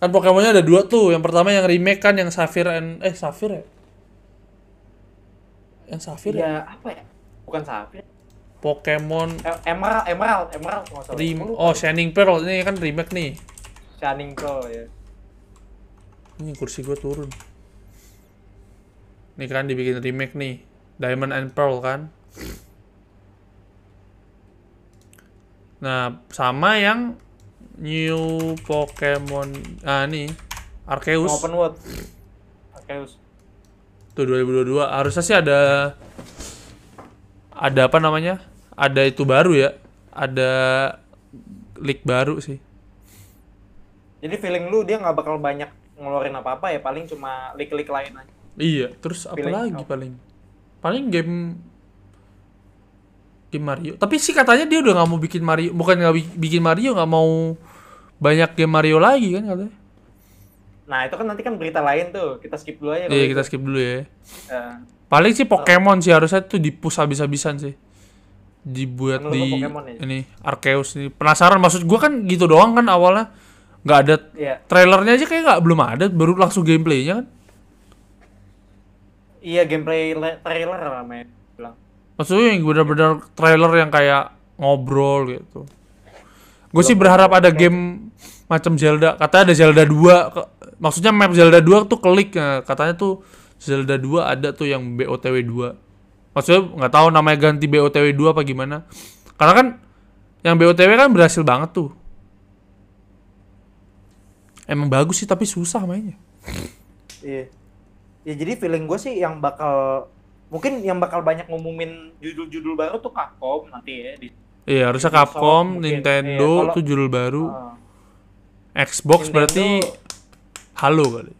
Kan Pokemonnya ada dua tuh. Yang pertama yang remake kan yang Sapphire and eh Sapphire ya? Yang Sapphire ya? Iya, apa ya? Bukan Sapphire. Pokemon Eh, Emerald, Emerald, Emerald lupa. Oh, Shining Pearl ini kan remake nih. Shining Pearl ya. Ini kursi gue turun. Ini kan dibikin remake nih. Diamond and Pearl kan. Nah, sama yang New Pokemon ah nih Arceus Open World. Arceus. tuh 2022 harusnya sih ada ada apa namanya? Ada itu baru ya. Ada leak baru sih. Jadi feeling lu dia nggak bakal banyak ngeluarin apa-apa ya, paling cuma leak-leak lain aja. Iya, terus apa lagi paling? Paling game game Mario. Tapi sih katanya dia udah nggak mau bikin Mario, bukan nggak bi- bikin Mario, nggak mau banyak game Mario lagi kan katanya. Nah, itu kan nanti kan berita lain tuh. Kita skip dulu aja. Iya, itu. kita skip dulu ya. Eh, Paling sih Pokemon sih harusnya tuh dipus habis-habisan sih. Dibuat Menurut di Pokemon ya? ini Arceus nih. Penasaran maksud gua kan gitu doang kan awalnya. nggak ada Iya. trailernya aja kayak nggak belum ada, baru langsung gameplaynya kan. Iya, gameplay le- trailer namanya bilang. Maksudnya yang benar-benar trailer yang kayak ngobrol gitu. Gue sih berharap ada game macam Zelda. Katanya ada Zelda 2. Ke- Maksudnya map Zelda 2 tuh klik. Nah, katanya tuh Zelda 2 ada tuh yang BOTW 2. Maksudnya nggak tahu namanya ganti BOTW 2 apa gimana. Karena kan yang BOTW kan berhasil banget tuh. Emang bagus sih tapi susah mainnya. Iya. Ya jadi feeling gue sih yang bakal mungkin yang bakal banyak ngumumin judul-judul baru tuh Capcom nanti ya di Iya, harusnya Capcom, mungkin. Nintendo Iya, kalau- tuh judul baru. Ah. Xbox Nintendo- berarti Halo kali.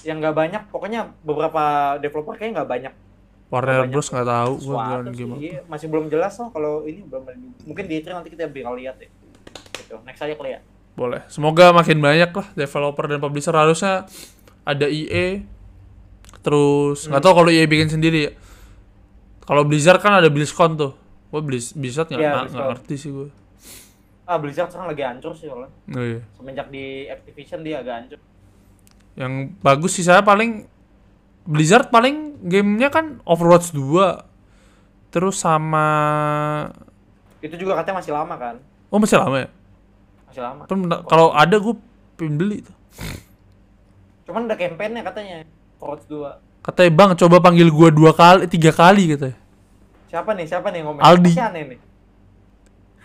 yang nggak banyak pokoknya beberapa developer kayaknya nggak banyak Warner Bros nggak tahu gua bilang gimana. Iya, masih belum jelas loh kalau ini belum mungkin di E3 nanti kita bakal lihat deh gitu next aja kali ya Boleh. Semoga makin banyak lah developer dan publisher harusnya ada EA. Terus nggak tahu kalau EA bikin sendiri ya. Kalau Blizzard kan ada BlizzCon tuh. Gue Blizz Blizzard nggak Iya, nggak- ngerti sih gue. ah Blizzard sekarang lagi hancur sih soalnya. Oh, iya. Semenjak di Activision dia agak hancur. Yang bagus sih saya paling Blizzard paling gamenya kan Overwatch 2 terus sama Itu juga katanya masih lama kan? oh masih lama ya Masih lama. Kan kalau ada gue pengen beli tuh Cuman ada campaign-nya katanya. Overwatch 2. katanya bang coba panggil gue dua kali tiga kali katanya Siapa nih? Siapa nih ngomong? Aldi. Masih aneh nih.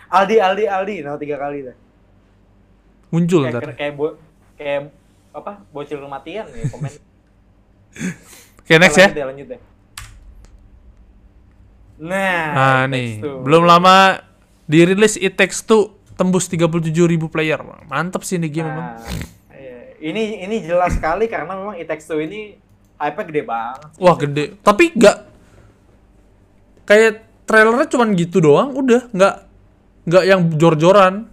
Aldi, Aldi, Aldi. Nah, tiga kali dah. muncul Kayak, ntar kayak, bo kayak apa? Bocil kematian nih komen. <laughs> oke next ya Lanjut deh, lanjut deh. Nah, nah nih Two. belum lama dirilis It Takes Two tembus 37.000 player mantep sih ini game Nah, iya. ini ini jelas sekali karena memang It Takes Two ini hype-nya gede banget. wah gede tapi nggak kayak trailernya cuman gitu doang udah nggak nggak yang jor-joran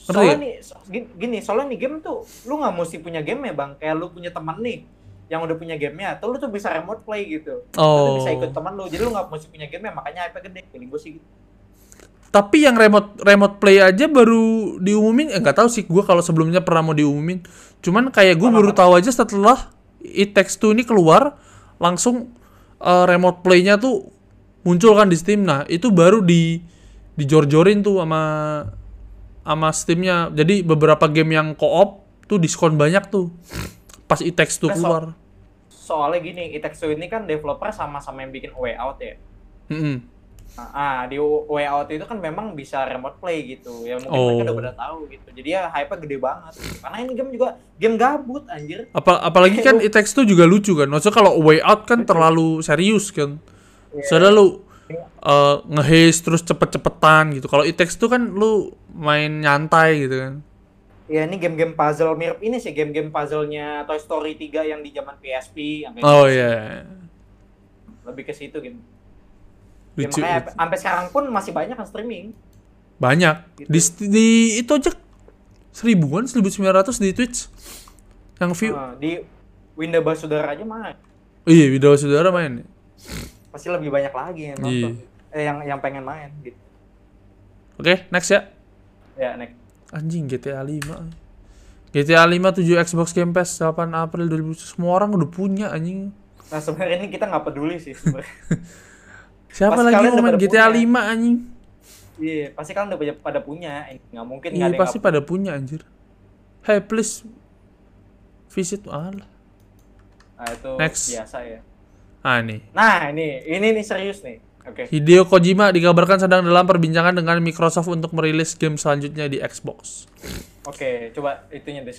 Soalnya nggak? nih, so- gini, gini, soalnya nih game tuh, lu nggak mesti punya game ya bang. Kayak lu punya teman nih, yang udah punya gamenya, tuh lu tuh bisa remote play gitu. Lu tuh bisa Oh. ikut teman lu, jadi lu nggak mesti punya game ya, makanya hype gede. Feeling gue sih gitu. Tapi yang remote remote play aja baru diumumin, eh nggak tahu sih gue kalau sebelumnya pernah mau diumumin. Cuman kayak gue baru tahu aja setelah It Takes Two ini keluar, langsung eh, remote playnya tuh muncul kan di Steam. Nah itu baru di dijor-jorin tuh sama sama Steamnya. Jadi beberapa game yang co-op tuh diskon banyak tuh pas It Takes Two Nah, so- keluar. Soalnya gini, It Takes Two ini kan developer sama-sama yang bikin Way Out ya. Mm-mm. Nah, ah, di Way Out itu kan memang bisa remote play gitu. Ya mungkin Oh. mereka udah pada tahu gitu. Jadi ya hype-nya gede banget. Karena ini game juga game gabut anjir. Apa apalagi kan It Takes Two juga lucu kan. Maksudnya kalau Way Out kan terlalu serius kan. Soalnya lu uh, nge-haze terus cepet-cepetan gitu. Kalau It Takes Two kan lu main nyantai gitu kan. Ya ini game-game puzzle mirip ini sih game-game puzzle-nya Toy Story 3 yang di zaman PSP yang kayak Oh gitu. iya. Lebih ke situ gitu. Ya, Lucu. makanya lucu. sampai sekarang pun masih banyak kan streaming. Banyak. Gitu. Di, di itu aja seribuan, 1900 di Twitch. Yang view. Nah, di Windows Basudara aja mah Iya, video saudara main. pasti lebih banyak lagi yang nonton. Eh yang yang pengen main gitu. Oke, next ya. Ya, next. Anjing GTA 5. GTA 5 7 Xbox Game Pass 8 April 2000. Semua orang udah punya anjing. Nah, sebenarnya ini kita nggak peduli sih sebenarnya. <laughs> Siapa Pasti lagi mau udah main GTA punya. 5 anjing? Iya, pasti kalian udah pada punya. Eh, Nggak mungkin nggak Iya ada yang pasti pada punya anjir. Hey please visit punya. Nah, itu Next. biasa ya. Ah nih. Nah, ini ini nih serius nih. Oke. Hideo Kojima dikabarkan sedang dalam perbincangan dengan Microsoft untuk merilis game selanjutnya di Xbox. Oke, coba itunya deh.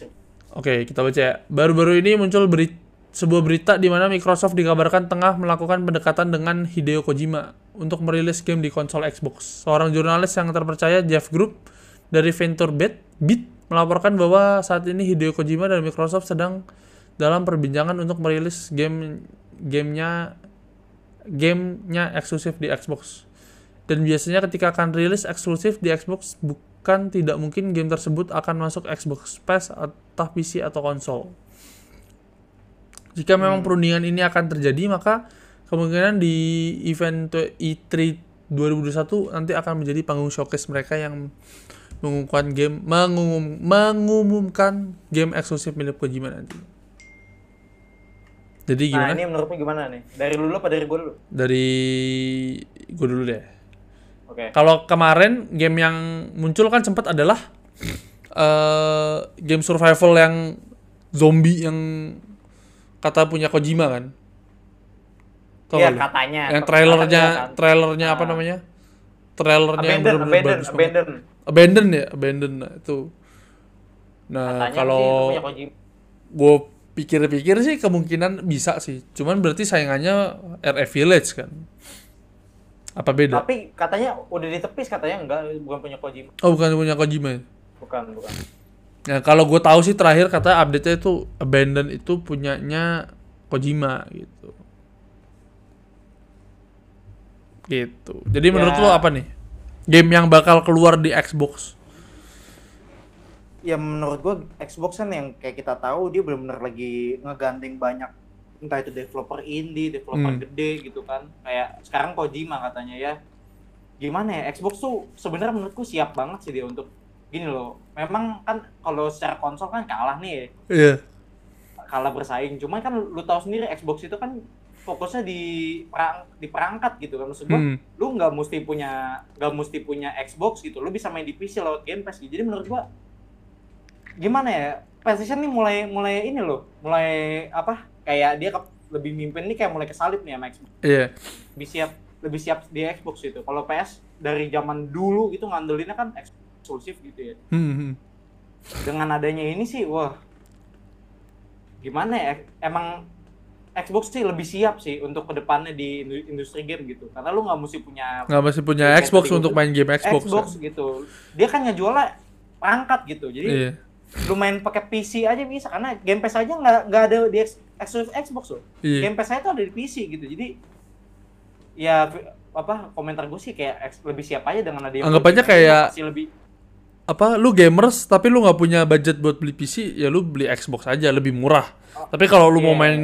Oke, kita baca ya. Baru-baru ini muncul beri- sebuah berita di mana Microsoft dikabarkan tengah melakukan pendekatan dengan Hideo Kojima untuk merilis game di konsol Xbox. Seorang jurnalis yang terpercaya Jeff Group dari Venture Beat, Beat melaporkan bahwa saat ini Hideo Kojima dan Microsoft sedang dalam perbincangan untuk merilis game gamenya gamenya eksklusif di Xbox. Dan biasanya ketika akan rilis eksklusif di Xbox bukan tidak mungkin game tersebut akan masuk Xbox Pass atau PC atau konsol. Jika memang perundingan ini akan terjadi maka kemungkinan di event E3 2021 nanti akan menjadi panggung showcase mereka yang mengumumkan game mengumum, mengumumkan game eksklusif milik Kojima nanti. Jadi Nah, gimana? ini menurutmu gimana nih? Dari lu apa dari gue dulu? Dari gue dulu deh. Oke. Kalau kemarin game yang muncul kan sempat adalah eh game survival yang zombie yang kata punya Kojima kan. Tau Iya, katanya. Yang trailernya, katanya kan. trailernya apa Ah. namanya? Trailernya yang Abandon, bener-bener abandon, bagus banget. abandon. Abandon ya, abandon nah, itu. Nah, Katanya kalau gue pikir-pikir sih kemungkinan bisa sih. Cuman berarti saingannya RF Village kan. Apa beda? Tapi katanya udah ditepis katanya enggak, bukan punya Kojima. Oh, bukan punya Kojima ya? Bukan, bukan. Ya kalau gue tahu sih terakhir kata update-nya itu Abandon itu punyanya Kojima gitu. Gitu. Jadi menurut Ya. lo apa nih? Game yang bakal keluar di Xbox. Ya menurut gua Xbox kan yang kayak kita tahu dia benar-benar lagi ngegandeng banyak entah itu developer indie, developer Hmm. gede gitu kan. Kayak sekarang Kojima katanya ya. gimana ya Xbox tuh sebenarnya menurutku siap banget sih dia untuk gini loh. Memang kan kalau secara konsol kan kalah nih, Iya. kalah bersaing. Cuman kan lu tahu sendiri Xbox itu kan fokusnya di perang di perangkat gitu kan maksud gua. Hmm. Lu nggak mesti punya nggak mesti punya Xbox gitu. Lu bisa main di PC lewat Game Pass gitu. Jadi menurut gua gimana ya? PlayStation nih mulai mulai ini loh, mulai apa? Kayak dia ke- lebih mimpin nih kayak mulai kesalip nih sama Xbox. Iya. lebih siap lebih siap di Xbox itu. Kalau PS dari zaman dulu itu ngandelinnya kan eksklusif gitu ya. Hmm, hmm. Dengan adanya ini sih, wah, gimana ya? Emang Xbox sih lebih siap sih untuk ke depannya di indu- industri game gitu. Karena lu nggak mesti punya Nggak masih punya Xbox untuk gua- main game Xbox. Xbox, ya. gitu. Dia kan ngejualnya perangkat gitu. Jadi Iya. lu main pakai PC aja bisa karena Game Pass aja nggak nggak ada di eksklusif Xbox loh. Iya. Game Pass saya tuh ada di PC gitu. Jadi ya apa komentar gue sih kayak lebih siap aja dengan ada Anggap aja kayak- lebih Apa lu gamers tapi lu nggak punya budget buat beli PC, ya lu beli Xbox aja lebih murah. Oh, Tapi kalau lu mau iya. main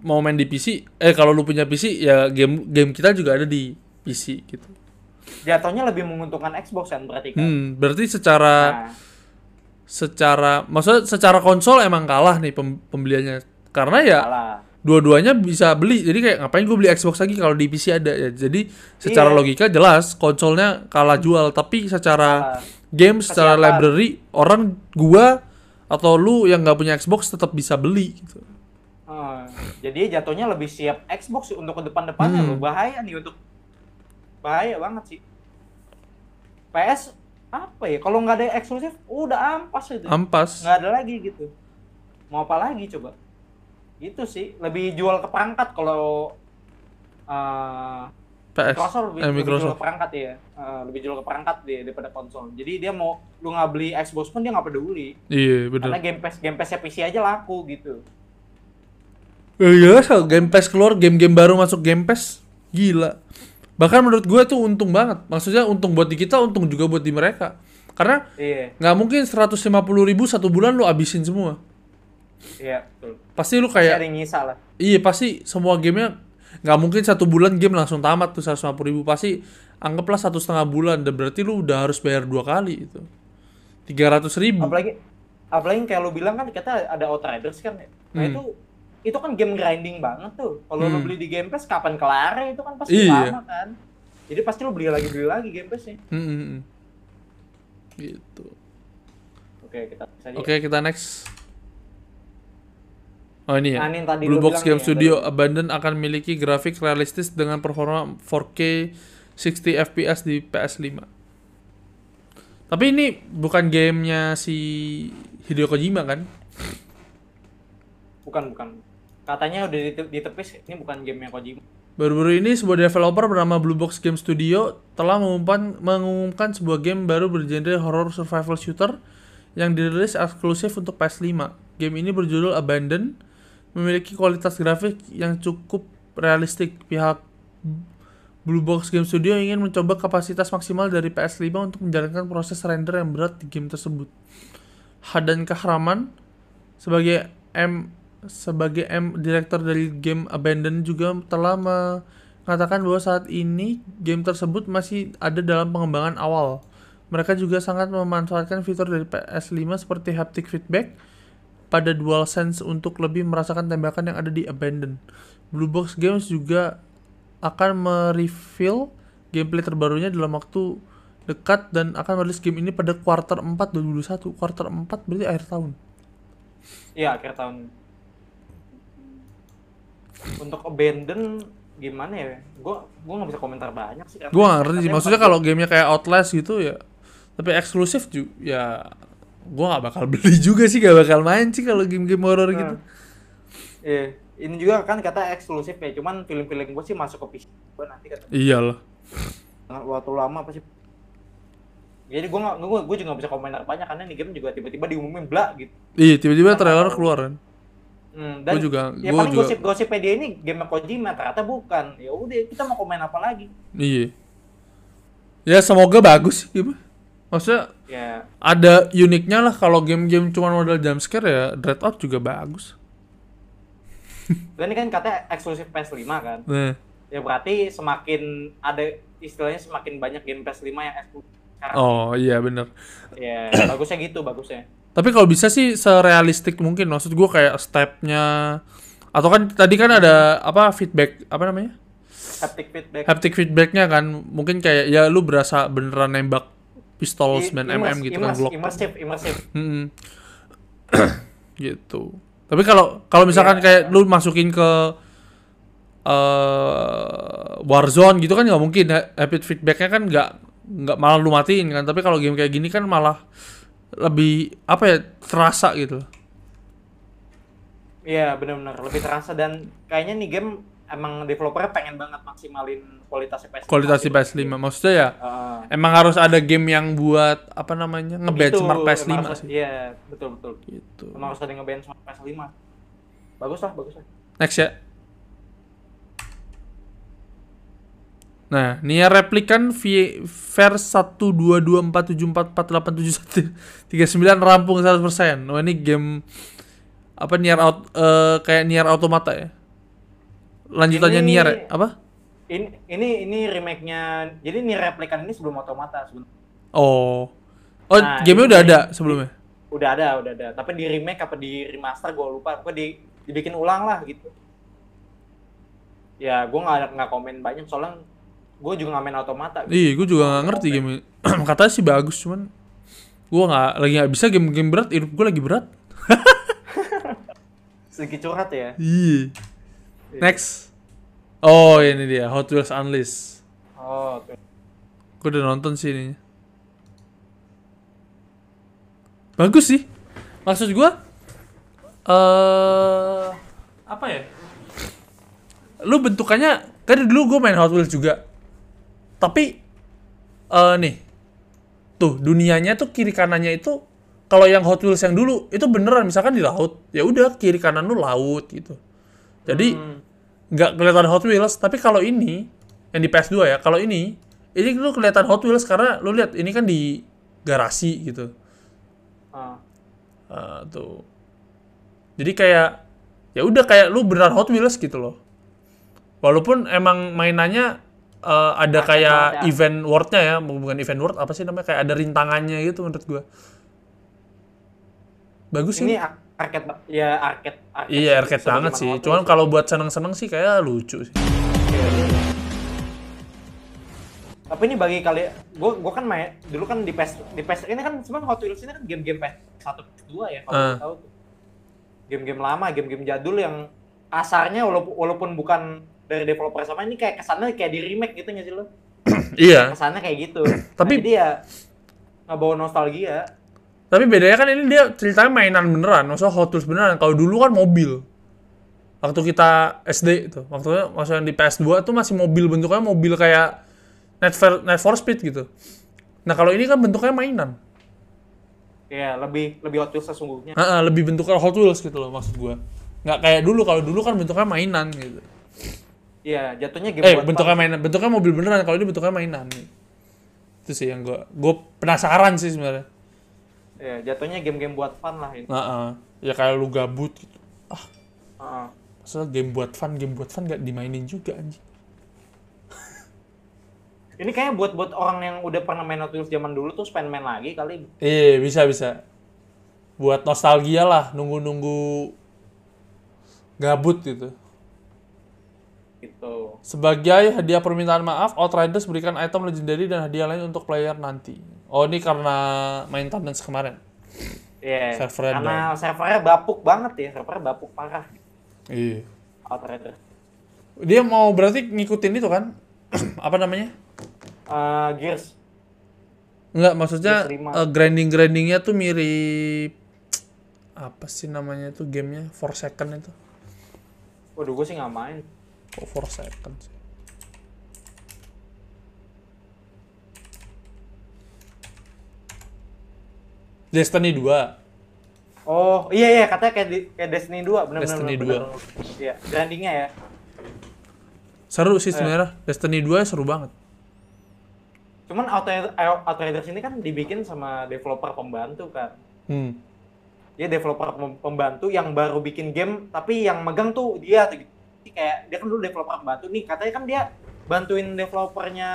mau main di PC, eh kalau lu punya PC ya game game kita juga ada di PC gitu. jatuhnya lebih menguntungkan Xbox kan berarti kan. Hmm, berarti secara Nah, secara maksudnya secara konsol emang kalah nih pem- pembeliannya. Karena ya dua-duanya bisa beli. Jadi kayak ngapain gue beli Xbox lagi kalau di PC ada ya. Jadi secara Iya. logika jelas konsolnya kalah jual, tapi secara. Game secara library orang gua atau lu yang nggak punya Xbox tetap bisa beli gitu. Hmm, jadi jatuhnya lebih siap Xbox sih untuk ke depan-depannya Hmm. loh. Bahaya nih untuk bahaya banget sih. PS apa ya? Kalau nggak ada eksklusif, udah ampas itu. Ampas. nggak ada lagi gitu. Mau apa lagi coba? Itu sih lebih jual ke perangkat kalau uh, PS. Microsoft lebih, eh, lebih jual Microsoft. ke perangkat ya. Uh, lebih jual ke perangkat dia daripada konsol. Jadi dia mau lu nggak beli Xbox pun dia nggak peduli. Iya, Karena bener. Game Pass Game PC aja laku gitu. Eh, Iya, so Game Pass keluar, game-game baru masuk Game Pass. Gila. Bahkan menurut gua tuh untung banget. Maksudnya untung buat di kita, untung juga buat di mereka. Karena Iya, nggak mungkin 150.000 ribu satu bulan lu abisin semua. iya betul. Pasti lu Pasti kayak ada yang nyisa lah. Iya pasti semua gamenya nggak mungkin satu bulan game langsung tamat tuh 150 ribu pasti anggaplah satu setengah bulan dan berarti lu udah harus bayar dua kali itu tiga ratus ribu apalagi apalagi kayak lu bilang kan kita ada Outriders kan ya. Nah Hmm. itu itu kan game grinding banget tuh. Kalau lu Hmm. beli di Game Pass kapan kelar itu kan pasti Iya. lama kan. Jadi pasti lu beli lagi beli lagi Game Pass nya. Hmm, hmm, hmm. gitu Oke, kita oke kita next oh ini ya Nah, ini yang tadi Blue lu Box Game nih, Studio tadi. Abandon akan memiliki grafik realistis dengan performa 4K 60 FPS di PS5 tapi ini bukan gamenya si Hideo Kojima kan Bukan, bukan. Katanya udah dite- ditepis ini bukan game yang Kojima. Baru-baru ini sebuah developer bernama Blue Box Game Studio telah mengumumkan, mengumumkan sebuah game baru bergenre horror survival shooter yang dirilis eksklusif untuk PS5. Game ini berjudul Abandon, memiliki kualitas grafik yang cukup realistik. Pihak Blue Box Game Studio ingin mencoba kapasitas maksimal dari PS5 untuk menjalankan proses render yang berat di game tersebut. Hadan Kahraman sebagai M sebagai M direktur dari game Abandon juga telah mengatakan bahwa saat ini game tersebut masih ada dalam pengembangan awal. Mereka juga sangat memanfaatkan fitur dari PS5 seperti haptic feedback pada DualSense untuk lebih merasakan tembakan yang ada di Abandon. Blue Box Games juga akan mereveal gameplay terbarunya dalam waktu dekat dan akan merilis game ini pada kuarter 4 2021. Kuarter 4 berarti akhir tahun. Iya, akhir tahun. Untuk Abandon gimana ya? Gua gua nggak bisa komentar banyak sih Gua gak ngerti sih. Maksudnya kalau gamenya kayak Outlast gitu ya, tapi eksklusif juga ya gua gak bakal <laughs> beli juga sih, gak bakal main sih kalau game-game horror Nah. gitu. Iya, ini juga kan kata eksklusif ya, cuman film-film gue sih masuk ke PC gue nanti kata Iyalah. waktu lama pasti. Jadi gue nggak, gue gue juga nggak bisa komentar banyak karena ini game juga tiba-tiba diumumin bla gitu. Iya, tiba-tiba trailer keluar kan. Hmm, dan Gua juga- ya gua paling juga- gosip-gosip dia ini game Kojima ternyata bukan. Ya udah kita mau komen apa lagi? Iya. Ya semoga bagus sih gitu. Maksudnya Ya ada uniknya lah kalau game-game cuma modal jumpscare ya Dreadout juga bagus. dan <laughs> ini kan katanya eksklusif PS5 kan. Nah, Ya berarti semakin ada istilahnya semakin banyak game PS5 yang eksklusif. Oh iya bener. Ya, <clears throat> bagusnya gitu, bagusnya. Tapi kalau bisa sih serealistik mungkin. Maksud gue kayak stepnya atau kan tadi kan ada apa feedback apa namanya Haptic feedback. haptic feedbacknya kan mungkin kayak ya lu berasa beneran nembak pistol I- 9 mm immers- gitu kan Glock Immersive, immersive. Mm-mm. <coughs> gitu. Tapi kalau kalau misalkan Iya. kayak lu masukin ke eh Warzone gitu kan nggak mungkin rapid feedbacknya kan nggak nggak malah lu matiin kan. Tapi kalau game kayak gini kan malah lebih apa ya terasa gitu. Iya, benar-benar lebih terasa dan kayaknya nih game emang developernya pengen banget maksimalin kualitas PS5. Kualitas di gitu. PS5 maksudnya ya Heeh. emang harus ada game yang buat apa namanya ngebenchmark Gitu, PS5 emang harus- sih. Iya, betul betul. Gitu. Emang harus ada ngebenchmark PS5. Bagus lah, bagus lah. Next ya. Nah, Nier Replicant V Vers 1224744887139 rampung 100%. Wah, ini game apa Nier out eh, kayak Nier Automata ya. Lanjutannya Ini- Nier apa? Ini ini ini remake-nya. Jadi nih replikan ini sebelum otomata sebenarnya. Oh. Oh, Nah, gamenya udah ada sebelumnya. Udah ada, udah ada. Tapi di remake apa di remaster gue lupa. Pokoknya di dibikin ulang lah gitu. Ya, gue nggak nggak komen banyak soalnya gue juga nggak main otomata. Gitu. Iya, gue juga nggak ngerti game. <clears throat> Katanya sih bagus, cuman gue nggak lagi nggak bisa game-game berat. Hidup gue lagi berat. <laughs> <laughs> Sedikit curhat ya. Iya. Next. Oh, ini dia Hot Wheels Unleashed. Oh. Gue udah nonton sih ini. Bagus sih. Maksud gue eh apa ya? Lu bentukannya kan dulu gue main Hot Wheels juga. Tapi eh nih. Tuh, dunianya tuh kiri kanannya itu kalau yang Hot Wheels yang dulu itu beneran misalkan di laut, ya udah kiri kanan lu laut gitu. Jadi Hmm. nggak kelihatan Hot Wheels tapi kalau ini yang di PS2 ya kalau ini ini lu kelihatan Hot Wheels karena lu lihat ini kan di garasi gitu Ah. Ah, tuh jadi kayak ya udah kayak lu beneran Hot Wheels gitu loh walaupun emang mainannya eh, ada Arcade kayak world ya. event world-nya ya bukan event world apa sih namanya kayak ada rintangannya gitu menurut gua bagus sih Ini ar- arcade ya arcade, arcade iya arcade banget sih cuman kalau buat seneng-seneng sih kayak lucu sih Tapi ini bagi kali gue gue kan main dulu kan di PS di PS ini kan sebenarnya Hot Wheels ini kan game-game PS 1 PS 2 ya kalau lu tahu tuh. Game-game lama, game-game jadul yang kasarnya walaupun walaupun bukan dari developer sama ini kayak kesannya kayak di remake gitu nggak sih lo? iya Kesannya kayak gitu. Tapi- nah, jadi ya ngebawa nostalgia. Tapi bedanya kan ini dia ceritanya mainan beneran, maksudnya Hot Wheels beneran. Kalau dulu kan mobil. Waktu kita SD itu, waktunya maksudnya di PS2 tuh masih mobil bentuknya mobil kayak Need for, Need for Speed gitu. Nah kalau ini kan bentuknya mainan. Ya lebih lebih Hot Wheels sesungguhnya. Heeh, lebih bentuknya Hot Wheels gitu loh maksud gua. Nggak kayak dulu, kalau dulu kan bentuknya mainan gitu. Iya jatuhnya game Eh, bentuknya fun. mainan, bentuknya mobil beneran, kalau ini bentuknya mainan. Itu sih yang gua gua penasaran sih sebenarnya. Ya jatuhnya game-game buat fun lah ini. Heeh. Ya kayak lu gabut gitu. Heeh. Maksudnya game buat fun, game buat fun gak dimainin juga anjing. <laughs> Ini kayaknya buat buat orang yang udah pernah main Hot Wheels zaman dulu tuh pengen main lagi kali. Iya, bisa bisa. Buat nostalgia lah, nunggu-nunggu gabut gitu. Gitu. Sebagai hadiah permintaan maaf, Outriders berikan item legendary dan hadiah lain untuk player nanti. Oh, ini karena main Tandance kemarin. Iya. Servernya Karena servernya bapuk banget ya, servernya bapuk parah. Iya. Outriders. Dia mau berarti ngikutin itu kan? <clears throat> Apa namanya? Eh, Gears. Enggak, maksudnya eh, grinding-grindingnya tuh mirip <tsk> apa sih namanya tuh gamenya? Forsaken itu. Waduh, gue sih nggak main. Kok Forsaken sih? Destiny 2. Oh, iya iya katanya kayak, di, kayak Destiny 2, benar. Destiny benar, benar. Iya, grindingnya ya. Seru sih sebenarnya. Destiny 2 seru banget. Cuman Outriders, eh, ini kan dibikin sama developer pembantu kan. Hmm. Dia developer pem- pembantu yang baru bikin game, tapi yang megang tuh dia gitu. Kayak dia kan dulu developer pembantu nih, katanya kan dia bantuin developernya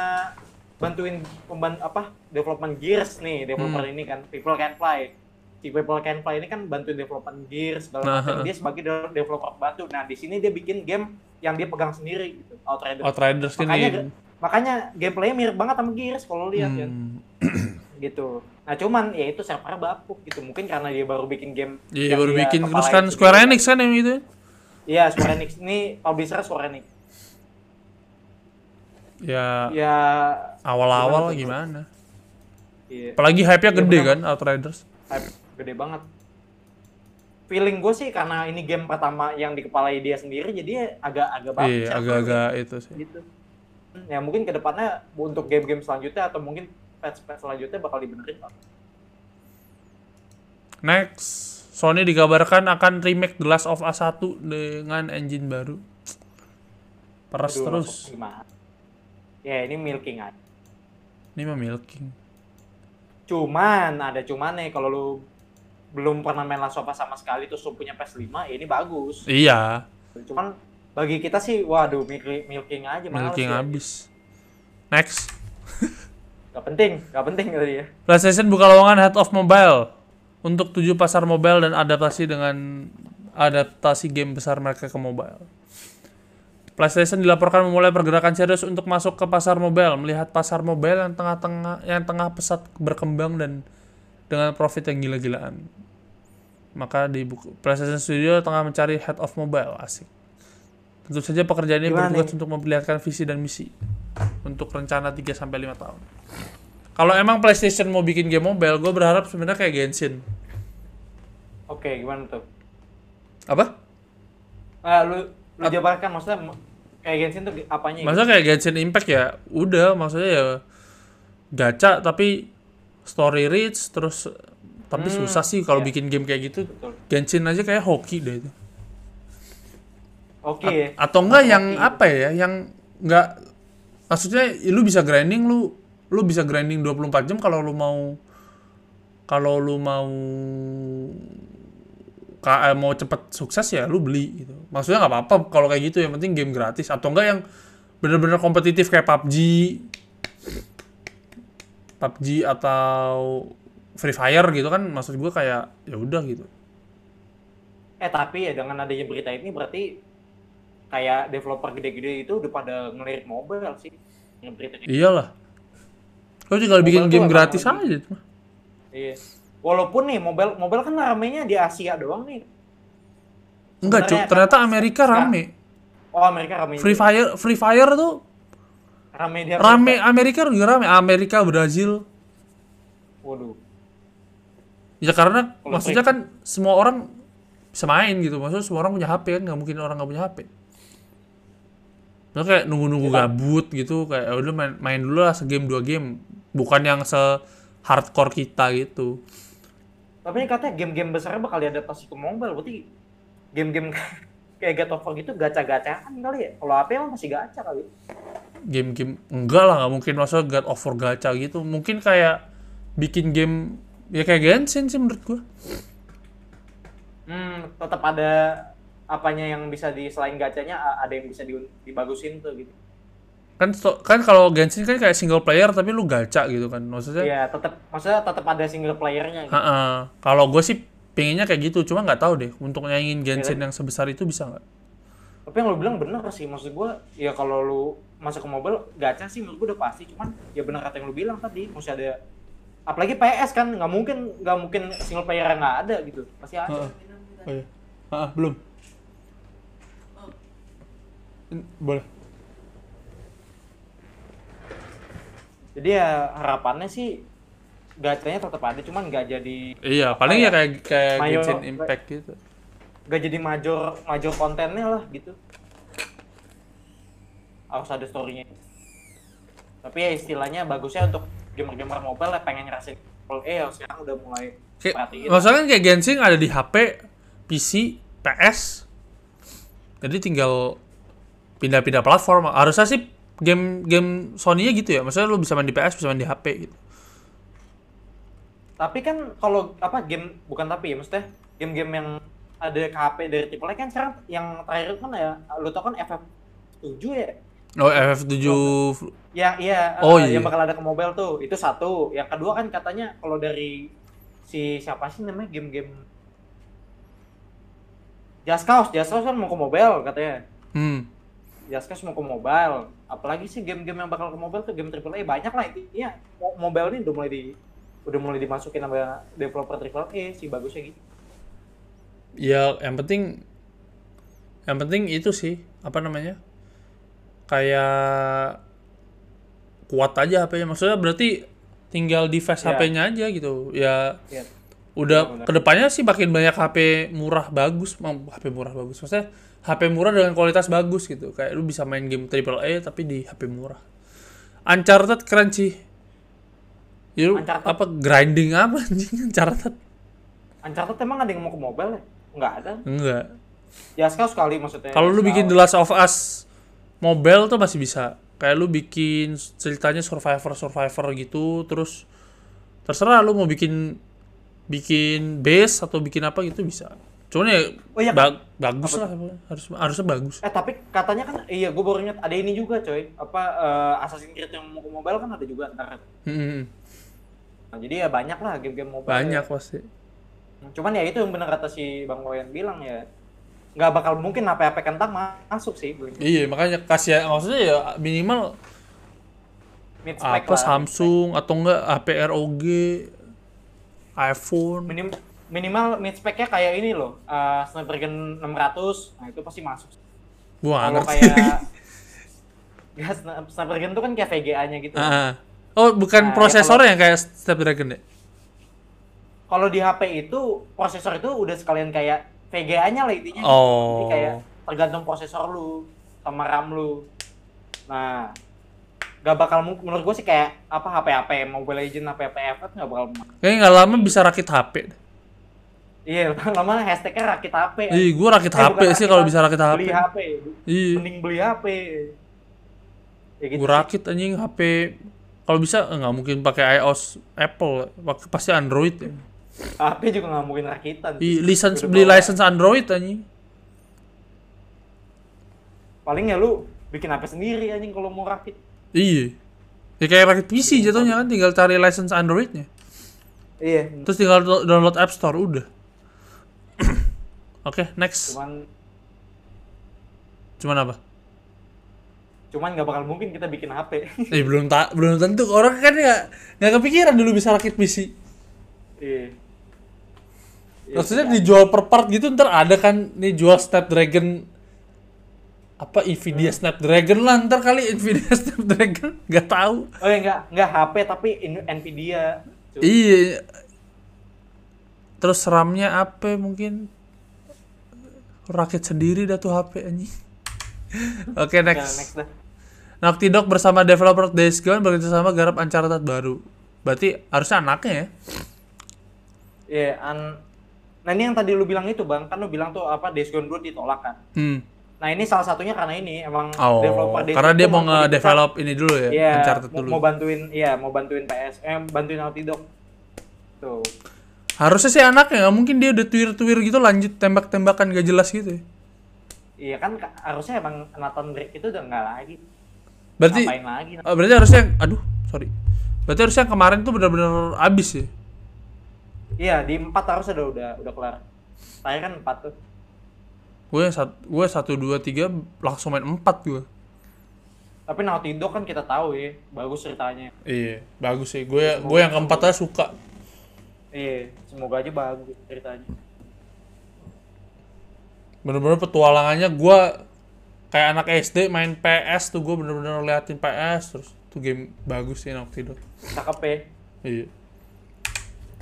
bantuin pemban apa development Gears nih. Developer Hmm. ini kan People Can Fly. Si People Can Fly ini kan bantuin development Gears segala Nah, macam dia sebagai de- developer bantu nah di sini dia bikin game yang dia pegang sendiri gitu. Outriders. Outriders Makanya ini. makanya gameplaynya mirip banget sama Gears kalau lihat ya. Hmm. <clears throat> gitu. Nah cuman ya itu servernya bapuk gitu. Mungkin karena dia baru bikin game Iya baru bikin. Terus kan Square. Enix kan yang itu. Iya Square Enix ini publisher Square Enix Ya ya awal-awal gimana iya Apalagi hype-nya Iya, gede benar. kan Outriders. hype gede banget. Feeling gue sih karena ini game pertama yang dikepalai dia sendiri jadi agak-agak bagus. Iya, agak-agak itu sih. gitu. Ya mungkin ke depannya untuk game-game selanjutnya atau mungkin patch-patch selanjutnya bakal dibenerin. Next, Sony dikabarkan akan remake The Last of Us 1 dengan engine baru. Peres Aduh, terus. Ya ini milking aja. Ini mah milking. Cuman ada cuman nih kalau lu belum pernah main Last of Us sama sekali terus lu punya PS5 ya ini bagus. Iya, Cuman bagi kita sih waduh milking, aja milking ya. abis. Next, Gak penting, gak penting kali ya. PlayStation buka lowongan Head of Mobile untuk tujuh pasar mobile dan adaptasi dengan adaptasi game besar mereka ke mobile. PlayStation dilaporkan memulai pergerakan serius untuk masuk ke pasar mobile, melihat pasar mobile yang tengah-tengah yang tengah pesat berkembang dan dengan profit yang gila-gilaan. Maka di buku PlayStation Studio tengah mencari head of mobile asik. Tentu saja pekerjaan ini Gimana bertugas nih? untuk memperlihatkan visi dan misi untuk rencana 3 sampai 5 tahun. Kalau emang PlayStation mau bikin game mobile, gue berharap sebenarnya kayak Genshin. Oke, gimana tuh? Apa? Ah, lu lu jabarkan maksudnya kayak Genshin tuh apanya? gitu? Masa kayak Genshin Impact ya? Udah, maksudnya ya gacha tapi story rich terus tapi Hmm, susah sih kalau iya. bikin game kayak gitu. Betul. Genshin aja kayak hoki deh itu. Oke. ya. Atau enggak yang Hoki. apa ya? Yang enggak maksudnya ya lu bisa grinding lu lu bisa grinding 24 jam kalau lu mau kalau lu mau eh, mau cepet sukses ya lu beli gitu. Maksudnya nggak apa-apa kalau kayak gitu yang penting game gratis atau enggak yang bener-bener kompetitif kayak PUBG PUBG atau Free Fire gitu kan maksud gue kayak ya udah gitu. Eh tapi ya dengan adanya berita ini berarti kayak developer gede-gede itu udah pada ngelirik mobile sih. Yang berita ini. Iyalah. Lu tinggal bikin Mobile tuh game gratis aja. Iya. Walaupun nih mobile mobile kan ramenya di Asia doang nih. Enggak, Cuk. Sebenarnya Ternyata kan- Amerika rame. Oh Amerika rame. Free. Fire, Free Fire tuh Rame di rame. Amerika. Juga rame. Amerika, Brazil. Waduh. Ya karena Kalau maksudnya kan semua orang bisa main gitu. Maksudnya semua orang punya HP kan, nggak mungkin orang nggak punya HP. Maksudnya kayak nunggu-nunggu Iya. gabut gitu, kayak "Ya udah main, main dulu lah segame dua game. Bukan yang se hardcore kita gitu. Tapi katanya game-game besarnya bakal diadaptasi ke mobile, berarti game-game <laughs> kayak God of War gitu gacha-gacaan kali ya? Kalau HP emang masih gacha kali. Game-game enggak lah, nggak mungkin maksudnya God of War gacha gitu. Mungkin kayak bikin game ya kayak Genshin sih menurut gua. Hmm, tetap ada apanya yang bisa di selain gacanya ada yang bisa di, dibagusin tuh gitu. Kan sto- kan kalau Genshin kan kayak single player tapi lu gacha gitu kan maksudnya Iya, tetap maksudnya tetap ada single playernya gitu. Ha-ha. kalau gue sih pengennya kayak gitu cuma nggak tahu deh untuk nyanyiin Genshin Iya. yang sebesar itu bisa nggak Tapi yang lu bilang bener sih, maksud gua ya kalau lu masuk ke mobile gacha sih menurut gua udah pasti, cuman ya bener kata yang lu bilang tadi, mesti ada apalagi PS kan nggak mungkin nggak mungkin single player nggak ada gitu pasti ada Heeh. oh iya Ah, belum boleh jadi ya harapannya sih gacanya tetap ada cuman nggak jadi iya paling ya ya? kayak kayak Mayo- Genshin Impact gitu. nggak jadi major major kontennya lah gitu. Harus ada storynya. Tapi ya istilahnya bagusnya untuk gamer-gamer mobile ya pengen ngerasain triple A sekarang udah mulai kayak perhatiin. maksudnya kan kayak Genshin ada di HP PC PS jadi tinggal pindah-pindah platform. Harusnya sih game game Sony-nya gitu ya maksudnya lu bisa main di PS bisa main di HP gitu Tapi kan kalau apa game bukan tapi ya maksudnya game-game yang ada ke HP dari triple A kan sekarang yang terakhir kan ya lu tau kan FF7 ya Oh, FF7 Ya, iya, Oh, eh, iya. yang bakal ada ke mobile tuh. Itu satu. Yang kedua kan katanya kalau dari si siapa sih namanya game-game Just Cause, Just Cause kan mau ke mobile katanya. hmm. Cause mau ke mobile. Apalagi sih game-game yang bakal ke mobile tuh game AAA banyak lah intinya. Mo- Mobile ini udah mulai di udah mulai dimasukin sama developer AAA sih bagusnya gitu. Ya, yang penting yang penting itu sih, apa namanya? Kayak kuat aja HP-nya. Maksudnya berarti tinggal device Ya. HP-nya aja gitu. Ya Iya. Udah Benar-benar. ke depannya sih makin banyak HP murah bagus, HP murah bagus. Maksudnya HP murah dengan kualitas bagus gitu. Kayak lu bisa main game AAA tapi di HP murah. Uncharted keren sih. Ya lu Uncharted. apa grinding apa anjing Uncharted? Uncharted emang ada yang mau ke mobile ya? Enggak ada. Enggak. Just Cause sekali maksudnya. Kalau lu bikin The Sekali. Last of Us mobile tuh masih bisa. Kayak lu bikin ceritanya survivor survivor gitu, terus terserah lu mau bikin bikin base atau bikin apa gitu bisa. Cuman ya, Oh iya, ba- bagus lah harus harusnya bagus. Eh tapi katanya kan iya gue baru ingat ada ini juga coy. Apa eh, Assassin's Creed yang mau ke mobile kan ada juga ntar. Hmm, Nah, jadi ya banyak lah game-game mobile. banyak ya. pasti. Cuman ya itu yang benar kata si Bang Wayan bilang ya. Nggak bakal mungkin HP-HP kentang ma- masuk sih. Iya makanya kasih maksudnya ya minimal apa lah. Samsung atau enggak HP ROG, iPhone. Minim, minimal mid spec-nya kayak ini loh. eh, Snapdragon 600. Nah itu pasti masuk. Gua nggak Kalau kayak <laughs> ya, Snap- Snapdragon itu kan kayak VGA-nya gitu. Ah. Oh bukan Nah, ya prosesor yang kayak Snapdragon ya? Kalau di HP itu prosesor itu udah sekalian kayak VGA-nya lah intinya. Oh. Jadi kayak tergantung prosesor lu sama RAM lu. Nah, gak bakal menurut gue sih kayak apa HP-HP Mobile Legend, HP-HP FF gak bakal Kayaknya nggak lama bisa rakit HP. Iya, <laughs> lama hashtagnya rakit HP. Ih, gua rakit Eh, HP sih rakit kalau HP, bisa rakit HP. Beli HP. Iya. Mending beli HP. Ya gitu. Sih. rakit anjing HP. Kalau bisa eh, nggak mungkin pakai iOS Apple, pasti Android ya. HP juga gak mungkin rakitan. Ih, license beli bawa. license Android anjing. Paling ya lu bikin HP sendiri anjing kalau mau rakit. Iya. Ya kayak rakit PC jatuhnya kan tinggal cari license Androidnya. Iya. Terus tinggal do- download App Store udah. Oke, next. Cuman Cuman apa? cuman gak bakal mungkin kita bikin HP. <laughs> Eh belum tak belum tentu orang kan nggak nggak kepikiran dulu bisa rakit PC. Iya. Iya, Maksudnya iya. dijual per part gitu ntar ada kan nih jual Snapdragon apa Nvidia Snapdragon lah ntar kali Nvidia <laughs> Snapdragon nggak tahu. Oh ya enggak, enggak HP tapi Nvidia. Iya. Terus RAM-nya apa mungkin rakit sendiri dah tuh HP anjing. <laughs> Oke Nah, next. next dah. Naughty Dog bersama developer Days Gone bekerjasama garap Uncharted baru. Berarti harusnya anaknya ya? Iya, an Nah, ini yang tadi lu bilang itu, Bang. Kan lu bilang tuh apa Days Gone 2 ditolak kan. Hmm. Nah, ini salah satunya karena ini emang Oh, developer Days karena dia mau nge-develop ini dulu ya, Iya, Uncharted mau, dulu. mau bantuin iya, mau bantuin PS, eh bantuin Naughty Dog. Tuh. Harusnya sih anaknya, nggak mungkin dia udah tuir-tuir gitu lanjut tembak-tembakan gak jelas gitu ya. Iya kan ka- harusnya emang Nathan Drake itu udah enggak lagi. Berarti, Ngapain lagi? oh, berarti harusnya, aduh, sorry. Berarti harusnya yang kemarin tuh benar-benar abis ya. Iya, di 4 harusnya udah udah udah kelar. Terakhir kan 4 tuh. Gue satu, gue satu dua tiga langsung main empat gue. Tapi Naughty Dog kan kita tahu ya, bagus ceritanya. Iya, bagus sih. Gue gue yang keempat aja suka. Iya, semoga aja bagus ceritanya. Bener-bener petualangannya gue kayak anak SD main PS tuh gue bener-bener liatin PS terus tuh game bagus sih Naughty Dog. Cakep ya. Iya.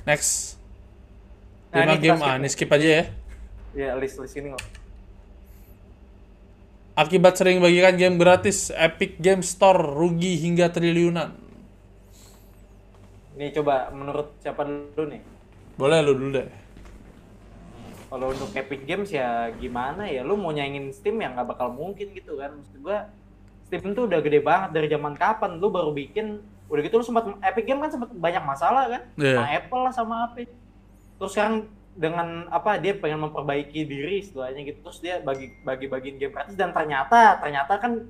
Next. Nah, kita game, skip ah, ini skip aja ya. Ya, list-list ini kok. Akibat sering bagikan game gratis, Epic Game Store rugi hingga triliunan. Ini coba menurut siapa dulu nih? Boleh lu dulu deh. Kalau untuk Epic Games ya gimana ya? Lu mau nyaingin Steam ya nggak bakal mungkin gitu kan. Maksud gua Steam tuh udah gede banget dari zaman kapan lu baru bikin udah gitu lu sempat Epic Game kan sempat banyak masalah kan Iya. sama Apple lah sama apa terus sekarang dengan apa dia pengen memperbaiki diri istilahnya gitu. Terus dia bagi bagi bagiin game gratis dan ternyata ternyata kan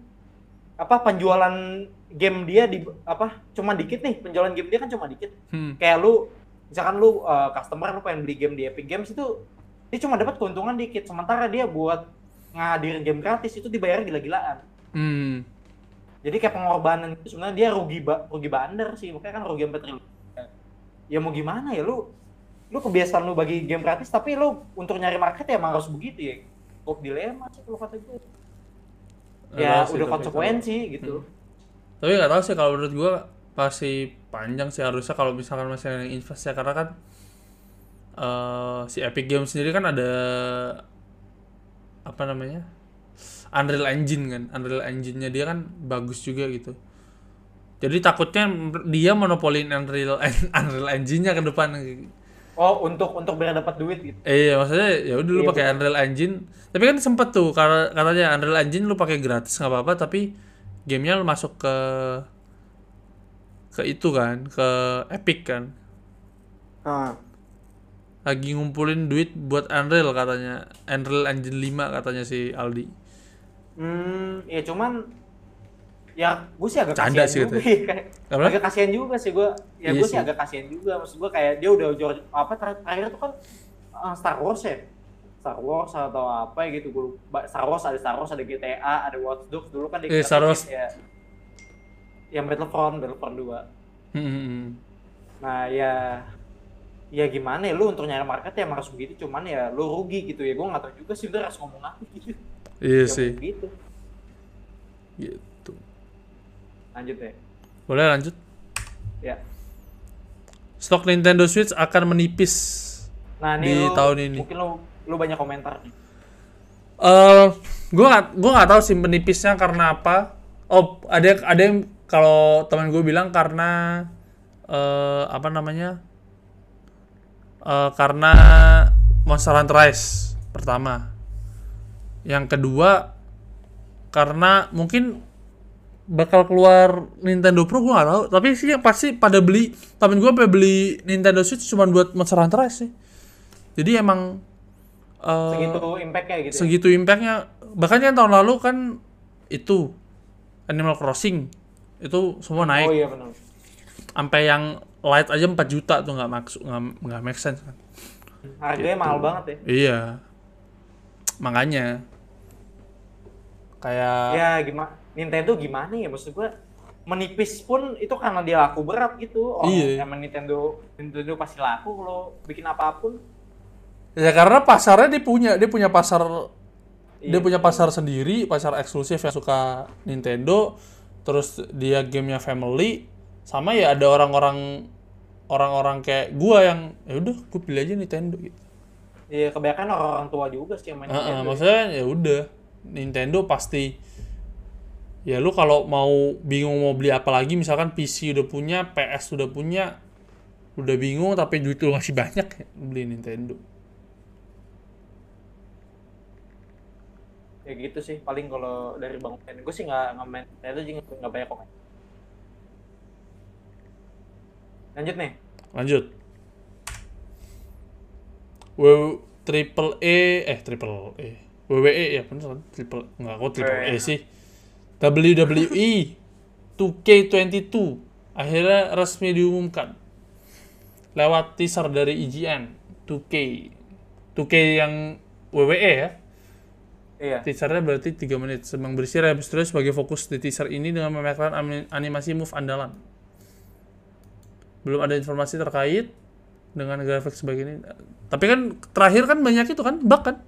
apa penjualan game dia di apa cuma dikit nih. Penjualan game dia kan cuma dikit. Hmm. kayak lu misalkan lu uh, customer lu pengen beli game di Epic Games itu dia cuma dapat keuntungan dikit. Sementara dia buat ngadirin game gratis itu dibayar gila-gilaan. Hmm. jadi kayak pengorbanan itu sebenarnya dia rugi ba rugi bandar sih. Makanya kan rugi sampai triliun. Ya mau gimana ya lu lu kebiasaan lu bagi game gratis tapi lu untuk nyari market ya emang harus begitu ya. Kok dilema sih kalau kata gue ya Ada sih, udah konsekuensi gitu. Kalau- Tapi nggak tahu sih kalau menurut gua pasti panjang sih harusnya kalau misalkan masih ada yang invest ya karena kan eh si Epic Games sendiri kan ada apa namanya Unreal Engine kan. Unreal Engine-nya dia kan bagus juga gitu. Jadi takutnya dia monopolin Unreal <laughs> Unreal Engine-nya ke depan oh untuk untuk biar dapat duit gitu Eh, iya maksudnya ya udah lu Iya, pakai Unreal Engine. Tapi kan sempet tuh karena katanya Unreal Engine lu pakai gratis nggak apa-apa tapi gamenya lu masuk ke ke itu kan, ke Epic kan. Ah. Lagi ngumpulin duit buat Unreal katanya. Unreal Engine 5 katanya si Aldi. Hmm, ya cuman ya gue sih agak Canda sih juga. itu. kayak Apa? agak kasihan juga sih gue. Ya Iya gue sih agak kasihan juga. Maksud gue kayak dia udah jor apa ter- terakhir tuh kan uh, Star Wars ya. Star Wars atau apa ya gitu gue. Star Wars ada Star Wars ada GTA ada Watch Dogs dulu kan di Iya, Star Wars. ya. Yang Battlefront Battlefront 2. Hmm, hmm, hmm. Nah ya ya gimana ya lu untuk nyari market ya harus begitu cuman ya lu rugi gitu ya gue nggak tahu juga sih udah harus ngomong apa gitu Iya Ya, sih. gitu Gitu. Lanjut ya Boleh lanjut? ya Stok Nintendo Switch akan menipis. Nah, di lu, tahun ini. Mungkin lu lu banyak komentar nih. Eh, gue gak gue nggak tahu sih menipisnya karena apa. Oh, ada ada yang kalau teman gue bilang karena eh apa namanya? Eh karena Monster Hunter Rise pertama. Yang kedua karena mungkin bakal keluar Nintendo Pro gue gak tahu tapi sih yang pasti pada beli temen gue pada beli Nintendo Switch cuma buat Monster Hunter Rise sih jadi emang eh, Segitu impact-nya gitu. ya? segitu impactnya bahkan kan tahun lalu kan itu Animal Crossing itu semua Oh naik iya benar. sampai yang light aja 4 juta tuh nggak maksud nggak nggak make sense kan Harganya Gitu. mahal banget ya. iya makanya kayak Ya gimana Nintendo gimana ya maksud gua menipis pun itu karena dia laku berat gitu. Oh, Iya. emang Nintendo Nintendo pasti laku kalau bikin apa pun. ya karena pasarnya dia punya dia punya pasar dia Iya. punya pasar sendiri pasar eksklusif yang suka Nintendo terus dia gamenya family sama ya ada orang-orang orang-orang kayak gua yang ya udah gue pilih aja Nintendo gitu Iya, kebanyakan orang-orang tua juga sih yang main Heeh, Nintendo. maksudnya ya udah Nintendo pasti ya lu kalau mau bingung mau beli apa lagi misalkan PC udah punya PS udah punya udah bingung tapi duit lu masih banyak ya beli Nintendo Ya gitu sih paling kalau dari Bang Pen. Gue sih nggak main Nintendo juga nggak banyak komen. Lanjut nih. lanjut W triple E eh triple E WWE ya bener triple nggak kok triple E WWE. sih WWE 2K22 akhirnya resmi diumumkan lewat teaser dari IGN 2K 2K yang WWE ya. Iya. teasernya berarti 3 menit semang berisi Rey Mysterio sebagai fokus di teaser ini dengan ami- animasi move andalan. Belum ada informasi terkait dengan grafik sebagai ini. Tapi kan terakhir kan banyak itu kan bug kan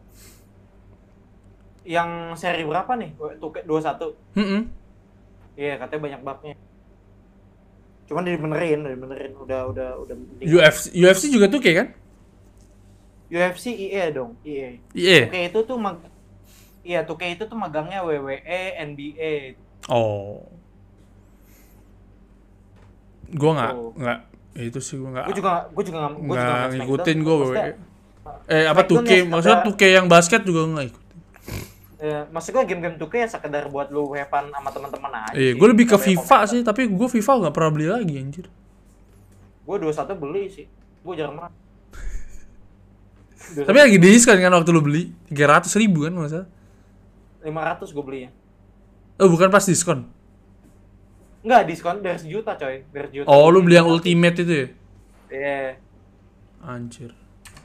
Yang seri berapa nih? Tuh 21. Mm-mm. Iya, katanya banyak bugnya. Cuman dibenerin, dibenerin. Udah, udah, udah. UFC UFC juga tuh kayak kan UFC EA dong, EA. iya Oke itu tuh mag Iya, tuh itu tuh magangnya WWE, NBA. oh gua nggak Tuh. nggak ya itu sih gua nggak Gue juga gue juga nggak gua juga nggak nggak ngikutin WWE eh apa 2K ya, maksudnya ada- 2K yang basket juga nggak ikut Ya, maksud gue game-game 2K ya sekedar buat lu weapon sama teman-teman aja. Iya, gue lebih ke FIFA sih, tapi gue FIFA nggak pernah beli lagi anjir. Gue 21 beli sih. Gue jarang banget. Tapi lagi diskon kan waktu lu beli 300 ribu kan masa? 500 gue belinya. Oh bukan pas diskon. Enggak, diskon dari sejuta coy. Dari sejuta. Oh, lu beli yang ultimate itu ya? Iya. Anjir.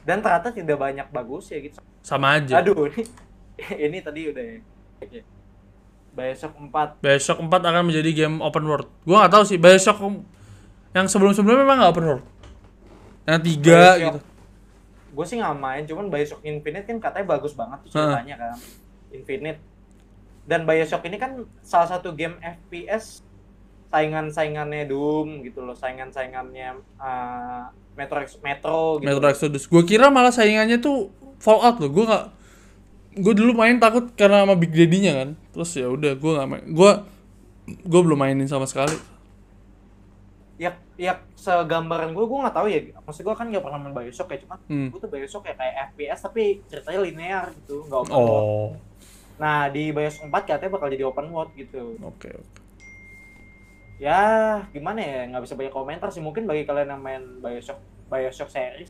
Dan ternyata tidak banyak bagus ya gitu. Sama aja. Aduh, ini, <laughs> ini tadi udah ya. Oke. Bioshock 4. Bioshock 4 akan menjadi game open world. Gua nggak tahu sih Bioshock yang sebelum-sebelumnya memang nggak open world. Yang tiga Bioshock. gitu. Gue sih nggak main, cuman Bioshock Infinite kan katanya bagus banget tuh ceritanya kan. Infinite. Dan Bioshock ini kan salah satu game FPS saingan-saingannya Doom gitu loh, saingan-saingannya uh, Metro Metro gitu. Metro Exodus. Gua kira malah saingannya tuh Fallout loh. Gua nggak gue dulu main takut karena sama Big Daddy-nya kan. Terus ya udah gua nggak main. Gua gua belum mainin sama sekali. Ya, ya segambaran gue, gue nggak tahu ya. Maksud gue kan nggak pernah main Bioshock ya, cuman Hmm. gue tuh Bioshock ya kayak FPS tapi ceritanya linear gitu, nggak open world. Oh. Nah di Bioshock 4 katanya bakal jadi open world gitu. Oke, oke. Ya gimana ya, nggak bisa banyak komentar sih. Mungkin bagi kalian yang main Bioshock, Bioshock series,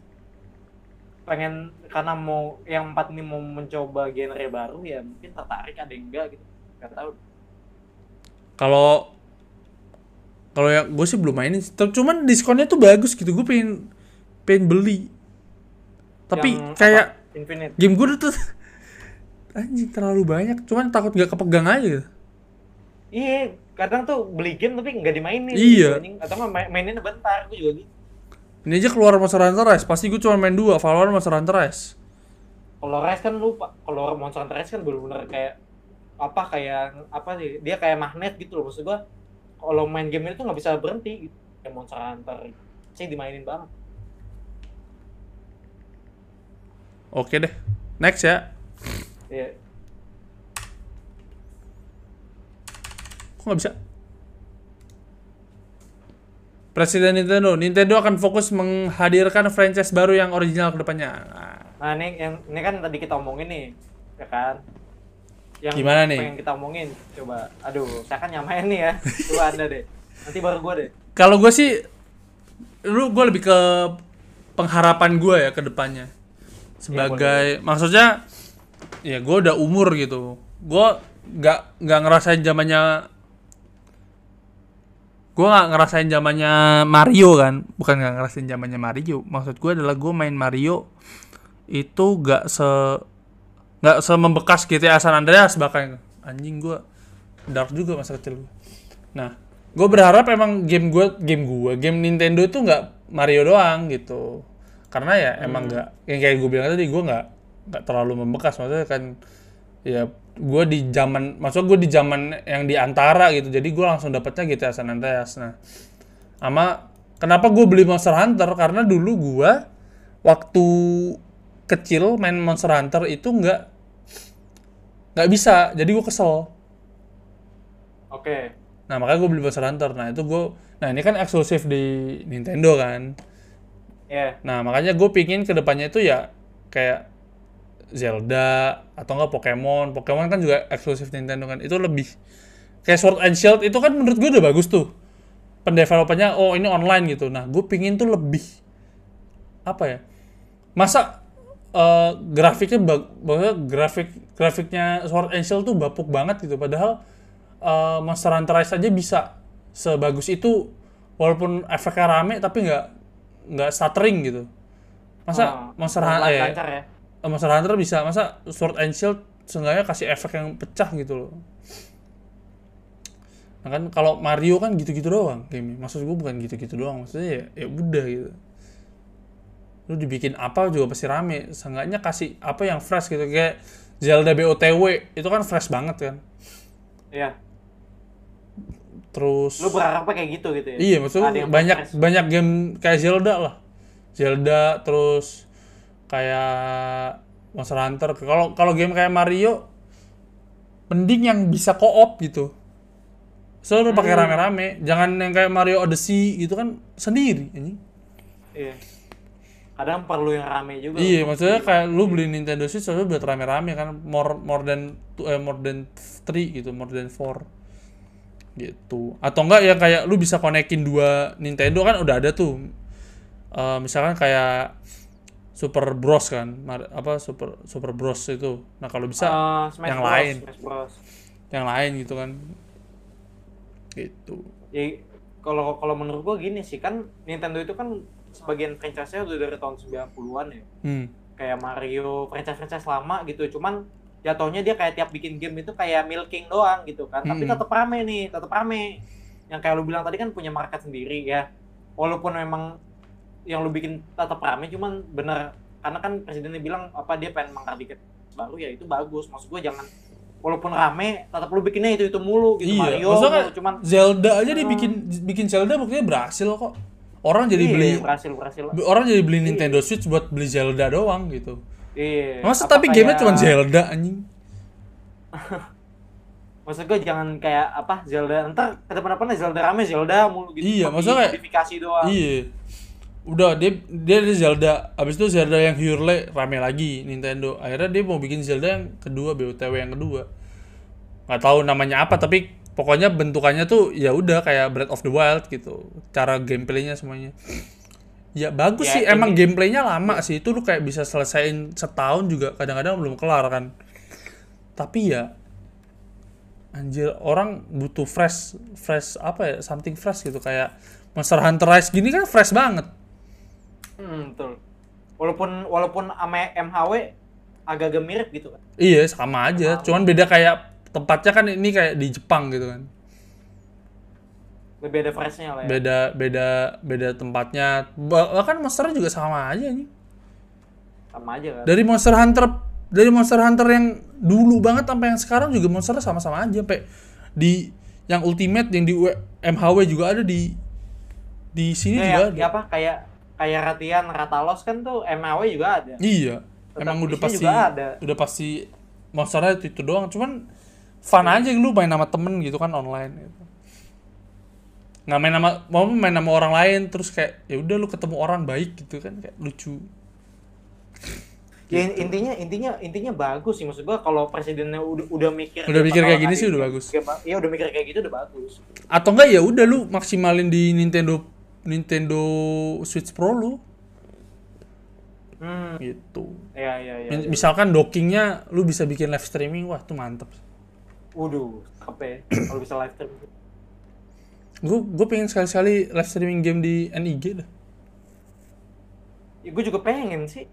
pengen karena mau yang empat ini mau mencoba genre baru ya mungkin tertarik ada yang enggak gitu. Gak tahu. Kalau kalau yang gue sih belum mainin, cuman diskonnya tuh bagus gitu. Gue pengen pengen beli. Tapi Yang kayak apa? Infinite. game gue tuh <laughs> anjing terlalu banyak. Cuman takut nggak kepegang aja. Iya, kadang tuh beli game tapi nggak dimainin. Iya. Atau nggak main, maininnya bentar, gue juga gitu. Ini aja keluar Monster Hunter Rise, pasti gue cuma main dua, Valorant Monster Hunter Rise. Kalau Rise kan lupa, kalau Monster Hunter Rise kan bener-bener kayak apa kayak apa sih? Dia kayak magnet gitu loh maksud gua. Kalau main game itu nggak bisa berhenti gitu. Kayak Monster Hunter sih dimainin banget. Oke deh, next ya. Iya. Kok nggak bisa? Presiden Nintendo, Nintendo akan fokus menghadirkan franchise baru yang original ke depannya. Nah, Nah ini yang ini kan tadi kita omongin nih, ya kan? Yang Gimana nih? Pengen kita omongin, coba. Aduh, saya kan nyamain nih ya. <laughs> Coba anda deh. Nanti baru gua deh. Kalau gue sih, lu gue lebih ke pengharapan gue ya ke depannya. Sebagai, maksudnya, ya gue udah umur gitu. Gue nggak nggak ngerasain zamannya, gue nggak ngerasain zamannya Mario kan, bukan nggak ngerasain zamannya Mario. Maksud gue adalah gue main Mario itu nggak se nggak semembekas GTA San Andreas bahkan anjing gue dark juga masa kecil gue. Nah, gue berharap emang game gue, game gue, game Nintendo itu nggak Mario doang gitu. Karena ya emang nggak, yang kayak gue bilang tadi gue nggak nggak terlalu membekas. Maksudnya kan ya gue di zaman, maksud gue di zaman yang di antara gitu. Jadi gue langsung dapetnya GTA San Andreas. Nah, sama kenapa gue beli Monster Hunter? Karena dulu gue waktu kecil main Monster Hunter itu nggak nggak bisa. Jadi gue kesel. Oke. Nah makanya gue beli Monster Hunter. Nah itu gue, nah ini kan eksklusif di Nintendo kan. Ya. Nah makanya gue pingin ke depannya itu ya kayak Zelda atau enggak Pokemon. Pokemon kan juga eksklusif Nintendo kan. Itu lebih kayak Sword and Shield itu kan menurut gue udah bagus tuh. Pendevelopernya oh ini online gitu. Nah gue pingin tuh lebih apa ya? Masa eh, grafiknya bag, grafik grafiknya Sword and Shield tuh bapuk banget gitu. Padahal eh, Monster Hunter Rise aja bisa sebagus itu walaupun efeknya rame tapi nggak nggak stuttering gitu. Masa Oh, Monster Hunter ya, lancar ya. Monster Hunter bisa masa Sword and Shield seenggaknya kasih efek yang pecah gitu loh. Nah kan kalau Mario kan gitu-gitu doang game Maksud gue bukan gitu-gitu doang, maksudnya ya ya udah gitu. Lu dibikin apa juga pasti rame. Seenggaknya kasih apa yang fresh gitu kayak Zelda BOTW itu kan fresh banget kan. Iya. Terus Lu berharapnya kayak gitu gitu ya? Iya, maksudnya banyak banyak game kayak Zelda lah. Zelda terus kayak Monster Hunter. Kalau kalau game kayak Mario mending yang bisa co-op gitu. Selalu pakai Hmm. rame-rame, jangan yang kayak Mario Odyssey gitu kan sendiri ini. Iya. Kadang perlu yang rame juga. Iya, maksudnya kayak lu beli Nintendo Switch selalu buat rame-rame kan more more than two- eh, more than 3 gitu, more than 4 gitu. Atau enggak ya kayak lu bisa konekin dua Nintendo kan udah ada tuh. Eh, misalkan kayak Super Bros kan, Mar- apa Super Super Bros itu. Nah, kalau bisa Eh, Smash yang Bros, lain. Smash Bros. yang lain gitu kan. Gitu. ya kalau kalau menurut gua gini sih kan Nintendo itu kan sebagian franchise-nya udah dari tahun 90-an ya. Hmm. Kayak Mario, franchise-franchise lama gitu. Cuman jatuhnya dia kayak tiap bikin game itu kayak milking doang gitu kan. Tapi Mm-mm. tetap rame nih, tetap rame. Yang kayak lu bilang tadi kan punya market sendiri ya. Walaupun memang yang lu bikin tetap rame cuman bener karena kan presidennya bilang apa dia pengen mengangkat dikit baru ya itu bagus. Maksud gua jangan walaupun rame tetap lu bikinnya itu itu mulu gitu Iya, Mario maksudnya mulu. cuman Zelda aja dia Hmm. bikin bikin Zelda buktinya berhasil kok. Orang jadi iya, beli berhasil berhasil orang jadi beli Iya. Nintendo Switch buat beli Zelda doang gitu. iya Masa Apa tapi gamenya kayak- cuma Zelda anjing. <laughs> maksud gue jangan kayak apa Zelda ntar ke depan depan Zelda rame Zelda mulu gitu Iya, maksudnya kayak- modifikasi doang Iya. Udah dia dia ada Zelda, abis itu Zelda yang Hyrule rame lagi Nintendo. Akhirnya dia mau bikin Zelda yang kedua BOTW yang kedua. Nggak tahu namanya apa tapi pokoknya bentukannya tuh ya udah kayak Breath of the Wild gitu. Cara gameplaynya semuanya. Ya bagus Ya, sih, ini- emang gameplaynya lama sih. Itu lu kayak bisa selesaiin setahun juga kadang-kadang belum kelar kan. Tapi ya anjir orang butuh fresh fresh apa ya something fresh gitu kayak Monster Hunter Rise gini kan fresh banget hmm, betul. Walaupun walaupun ame MHW agak-agak mirip gitu kan iya sama aja. Cuman beda kayak tempatnya kan ini kayak di Jepang gitu kan. Ada freshnya lah ya. Beda beda beda tempatnya. Bah- bahkan monsternya juga sama aja nih sama aja kan dari Monster Hunter dari Monster Hunter yang dulu banget sampai yang sekarang juga monsternya sama-sama aja. Sampai di yang Ultimate yang di MHW juga ada di di sini ya, juga ya, ada. ya apa? Kayak kayak Ratian Ratalos kan tuh MHW juga ada Iya, Tetap emang udah pasti ada. udah pasti monsternya itu, itu doang. Cuman fun aja lu main sama temen gitu kan online gitu. Nggak main sama mau main sama orang lain terus kayak ya udah lu ketemu orang baik gitu kan kayak lucu. ya intinya intinya intinya bagus sih maksud gua kalau presidennya udah udah mikir Udah mikir kayak gini sih udah bagus. iya udah mikir kayak gitu udah bagus Atau enggak ya udah lu maksimalin di Nintendo Nintendo Switch Pro lu hmm gitu. ya ya ya, ya. Misalkan dockingnya lu bisa bikin live streaming wah tuh mantep. Waduh, apa ya? <clears throat> Kalau bisa live stream. Gue gue pengen sekali-sekali live streaming game di NIG dah. Ya, gue juga pengen sih.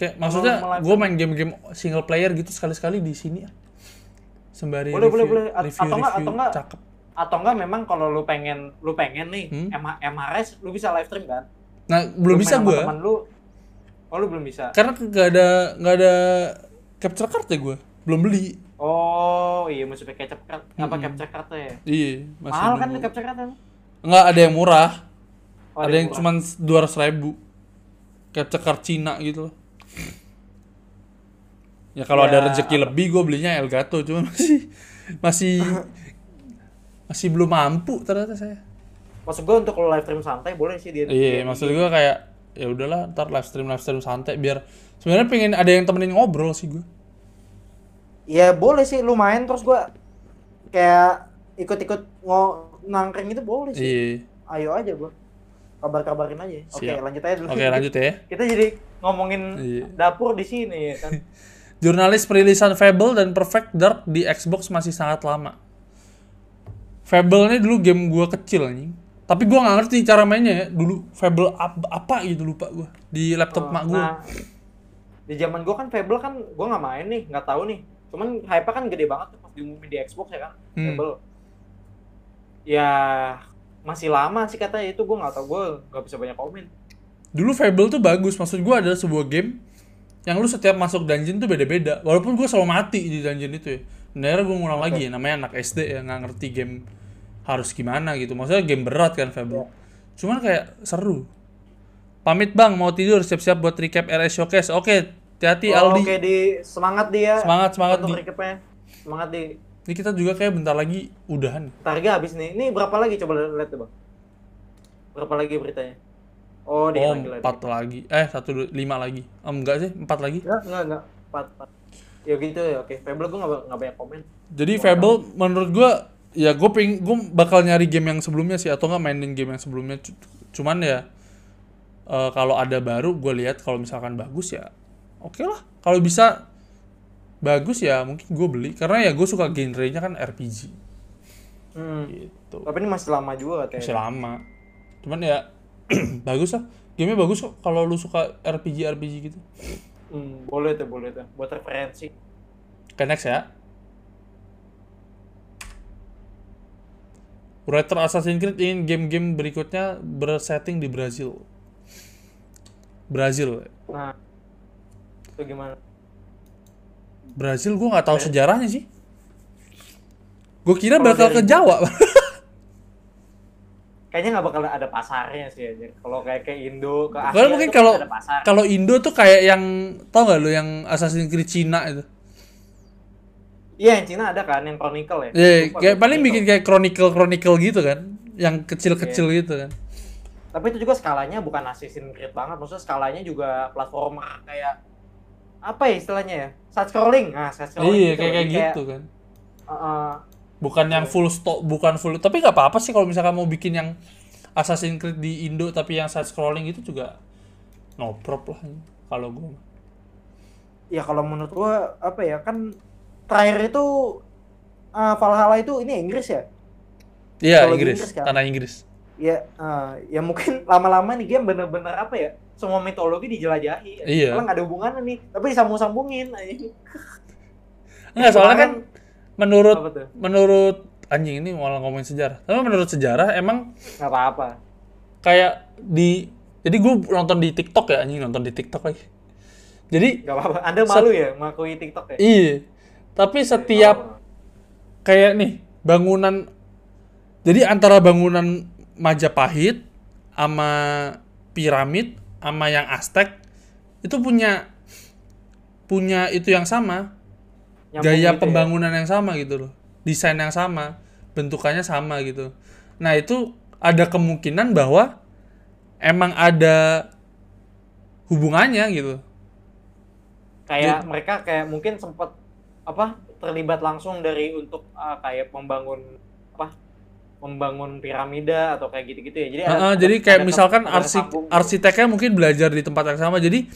Kayak maksudnya gue main game-game single player gitu sekali-sekali di sini ya. Sembari Boleh, boleh, review, boleh. At- review, atau enggak- review atau enggak- cakep. Atau enggak memang kalau lu pengen lu pengen nih Hmm? MH MHRS lu bisa live stream kan? Nah belum Lu bisa gue, Teman lu. Oh, lu belum bisa. karena nggak ada nggak ada capture card ya gue, belum beli. Oh, iya mesti pakai capture card. Apa Mm-mm. capture card ya? Iya masih. Mahal kan capture card Nggak ada yang murah, Oh, ada yang cuma dua ratus ribu. Capture card Cina gitu loh. Ya kalau Ya, ada rezeki lebih gue belinya Elgato, cuman <laughs> masih masih <laughs> masih belum mampu ternyata saya. Maksud gue untuk live stream santai boleh sih dia. Iya, maksud gue kayak ya udahlah ntar live stream live stream santai biar sebenarnya pengen ada yang temenin ngobrol sih gue. Ya boleh sih lu main terus gua kayak ikut-ikut ngo nangkring itu boleh sih. Iya. Ayo aja gua. Kabar-kabarin aja. Oke, Siap. lanjut aja dulu. Oke lanjut ya. <laughs> Kita jadi ngomongin Iya. dapur di sini ya kan. <laughs> Jurnalis perilisan Fable dan Perfect Dark di Xbox masih sangat lama. Fable ini dulu game gue kecil anjing. Tapi gue nggak ngerti cara mainnya ya. Dulu Fable apa, apa gitu lupa gue di laptop mak gue. Nah, di zaman gua kan Fable kan gua nggak main nih, nggak tahu nih. Cuman hype kan gede banget tuh pas diumumin di Xbox ya kan. Hmm. Fable. Ya masih lama sih katanya itu gua nggak tahu gua nggak bisa banyak komen. Dulu Fable tuh bagus. Maksud gue adalah sebuah game yang lu setiap masuk dungeon tuh beda-beda. Walaupun gue selalu mati di dungeon itu ya. Dan akhirnya gue ngulang lagi ya. Namanya anak SD ya nggak ngerti game harus gimana gitu. Maksudnya game berat kan Fable. Cuman kayak seru. Pamit bang, mau tidur siap-siap buat recap RS Showcase. Oke, hati-hati Oh, Aldi. Oke di semangat dia. Semangat, semangat, Untuk Di. recapnya. Semangat di. Ini kita juga kayak bentar lagi udahan. Targa habis nih. Ini berapa lagi coba lihat tuh bang. Berapa lagi beritanya? Oh di Oh, lagi lagi. empat lagi. Eh, satu, dua, lima lagi. Oh, enggak sih, empat lagi. Enggak enggak enggak. Empat empat. Ya gitu ya oke. Fable gua nggak nggak banyak komen. Jadi Fable menurut gua ya gue ping gue bakal nyari game yang sebelumnya sih atau nggak mainin game yang sebelumnya. C- cuman ya eh, kalau ada baru gue lihat kalau misalkan bagus ya oke lah. Kalau bisa bagus ya mungkin gue beli. Karena ya gue suka genrenya kan RPG Hmm. gitu. Tapi ini masih lama juga katanya. masih lama. Cuman ya <clears throat> bagus lah. Gamenya bagus kok kalau lu suka RPG RPG gitu. Hmm, boleh tuh, boleh tuh. Buat referensi. Oke next ya Writer Assassin's Creed ingin game-game berikutnya bersetting di Brazil. Brazil. Nah, itu gimana? Brazil gue nggak tahu sejarahnya sih. Gue kira Kalau bakal dari- ke Jawa. <laughs> Kayaknya nggak bakal ada pasarnya sih aja. Kalau kayak ke Indo, ke Asia Kalau mungkin kalau kalau Indo tuh kayak yang tau gak lu yang Assassin's Creed Cina itu Iya, yang Cina ada kan yang Chronicle ya. Ya, Lupa kayak gue, paling bikin kayak chronicle chronicle gitu kan, yang kecil-kecil Iya. gitu kan. Tapi itu juga skalanya bukan Assassin's Creed banget, maksudnya skalanya juga platformer kayak apa ya istilahnya ya? Side scrolling. Nah, side scrolling. Iya, gitu kayak kayak gitu kan. uh, uh, Bukan yang full stop, bukan full. Tapi nggak apa-apa sih kalau misalkan mau bikin yang Assassin's Creed di Indo tapi yang side scrolling itu juga no prob lah kalau gue. ya kalau menurut gua apa ya kan terakhir itu uh, Valhalla itu ini Inggris ya? Iya Inggris, Inggris kan? tanah Inggris. Ya, uh, ya mungkin <laughs> lama-lama nih game bener-bener apa ya? Semua mitologi dijelajahi. Iya. Kalau nggak ada hubungannya nih, tapi disambung-sambungin. Enggak <laughs> soalnya kan menurut menurut anjing ini malah ngomongin sejarah. Tapi menurut sejarah emang Nggak apa-apa. kayak di jadi gue nonton di TikTok ya anjing nonton di TikTok lagi. Jadi Nggak apa-apa. Anda malu ya mengakui TikTok ya? iya. Tapi setiap kayak nih bangunan jadi antara bangunan Majapahit sama piramid sama yang Aztec itu punya punya itu yang sama. Nyambung gaya gitu ya? pembangunan yang sama gitu loh. Desain yang sama bentukannya sama gitu. Nah itu ada kemungkinan bahwa emang ada hubungannya gitu. Kayak mereka kayak mungkin sempat apa terlibat langsung dari untuk ah, kayak membangun apa membangun piramida atau kayak gitu-gitu ya. Jadi ada- Heeh, ada- jadi kayak ada- misalkan arsik sambung. arsiteknya mungkin belajar di tempat yang sama jadi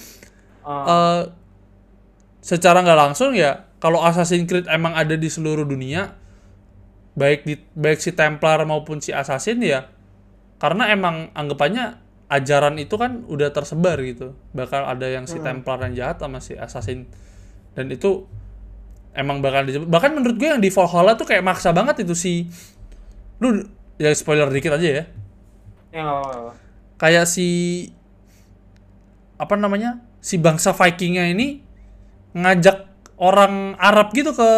Ah, eh secara nggak langsung ya kalau Assassin's Creed emang ada di seluruh dunia baik di baik si Templar maupun si Assassin ya karena emang anggapannya ajaran itu kan udah tersebar gitu. Bakal ada yang si Templar yang jahat sama si Assassin. Dan itu emang bakal disebut bahkan menurut gue yang di Valhalla tuh kayak maksa banget itu si lu ya spoiler dikit aja ya. Ya apa-apa kayak si apa namanya si bangsa Vikingnya ini ngajak orang Arab gitu ke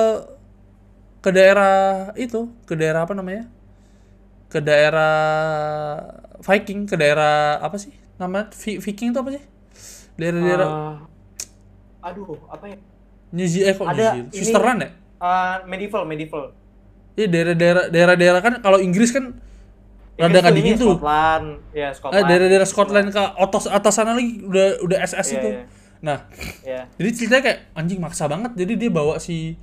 ke daerah itu ke daerah apa namanya ke daerah Viking ke daerah apa sih? Nama Vi- Viking itu apa sih? Daerah-daerah Ah, aduh apa ya New Zealand eh kok New ada Zealand ini- Switzerland ya? Ah, medieval medieval. Iya daerah-daerah daerah-daerah kan kalau Inggris kan rada Inggris nggak ini dingin tuh Scotland. Ya Ah, Scotland. daerah-daerah Scotland ke atas atas sana lagi udah udah SS Iya, itu. iya. nah ya Jadi ceritanya kayak anjing maksa banget. Jadi dia bawa si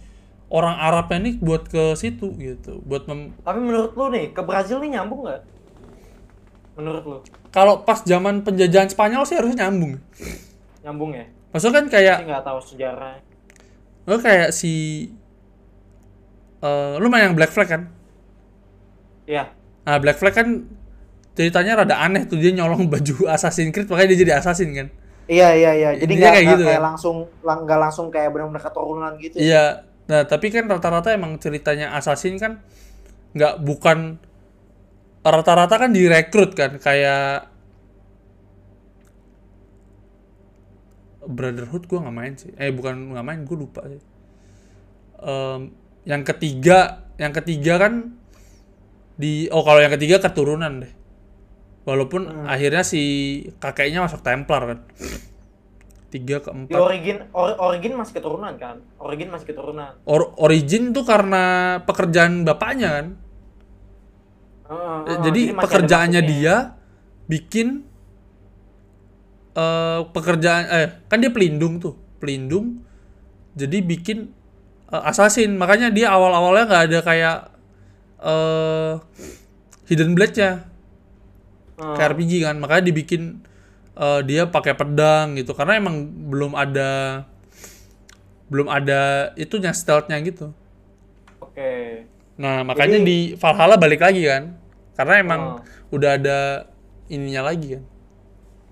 orang Arabnya nih buat ke situ gitu. Buat mem- tapi menurut lu nih ke Brazil nih nyambung nggak? Menurut lu? Kalau pas zaman penjajahan Spanyol sih harusnya nyambung. nyambung ya? Maksudnya kan kayak nggak tahu sejarah lo kayak si eh lu main yang Black Flag kan? ya Nah, Black Flag kan ceritanya rada aneh tuh dia nyolong baju Assassin's Creed makanya dia jadi assassin kan. Iya iya iya. Jadi nggak kayak gitu, kayak kan? langsung lang- nggak langsung kayak benar-benar keturunan gitu. Iya. Nah, tapi kan rata-rata emang ceritanya assassin kan nggak bukan rata-rata kan direkrut kan kayak Brotherhood gua nggak main sih. Eh bukan nggak main, gue lupa sih. Em, yang ketiga, yang ketiga kan di oh kalau yang ketiga keturunan deh. Walaupun akhirnya si kakeknya masuk Templar kan. Tiga Di keempat. origin or- origin masih keturunan kan? Origin masih keturunan. Or- origin tuh karena pekerjaan bapaknya kan. Heeh, Eh, Jadi ada pekerjaannya dia bikin eh pekerjaan eh kan dia pelindung tuh, pelindung. Jadi bikin eh, assassin. Makanya dia awal-awalnya nggak ada kayak eh hidden blade-nya Heeh. kayak RPG kan. Makanya dibikin eh, dia pakai pedang gitu karena emang belum ada belum ada itunya stealth-nya gitu. Oke. Nah, makanya Jadi- di Valhalla balik lagi kan. Karena emang Oh. udah ada ininya lagi kan.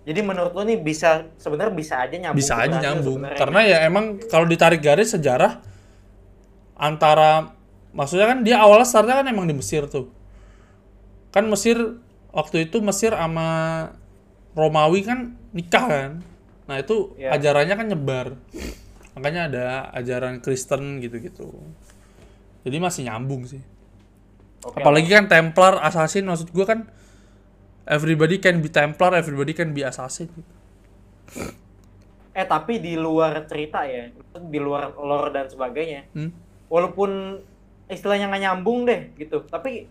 Jadi menurut lo nih bisa sebenarnya bisa aja nyambung. Bisa ke aja nyambung. sebenarnya. Karena ya emang kalau ditarik garis sejarah antara maksudnya kan dia awalnya startnya kan emang di Mesir tuh. Kan Mesir waktu itu Mesir sama Romawi kan nikah kan. Nah, itu Iya. ajarannya kan nyebar. Makanya ada ajaran Kristen gitu-gitu. Jadi masih nyambung sih. Oke Apalagi kan Templar, Assassin maksud gua kan everybody can be Templar, everybody can be Assassin. Eh tapi di luar cerita ya, di luar lore dan sebagainya, Hmm? walaupun istilahnya nggak nyambung deh gitu, tapi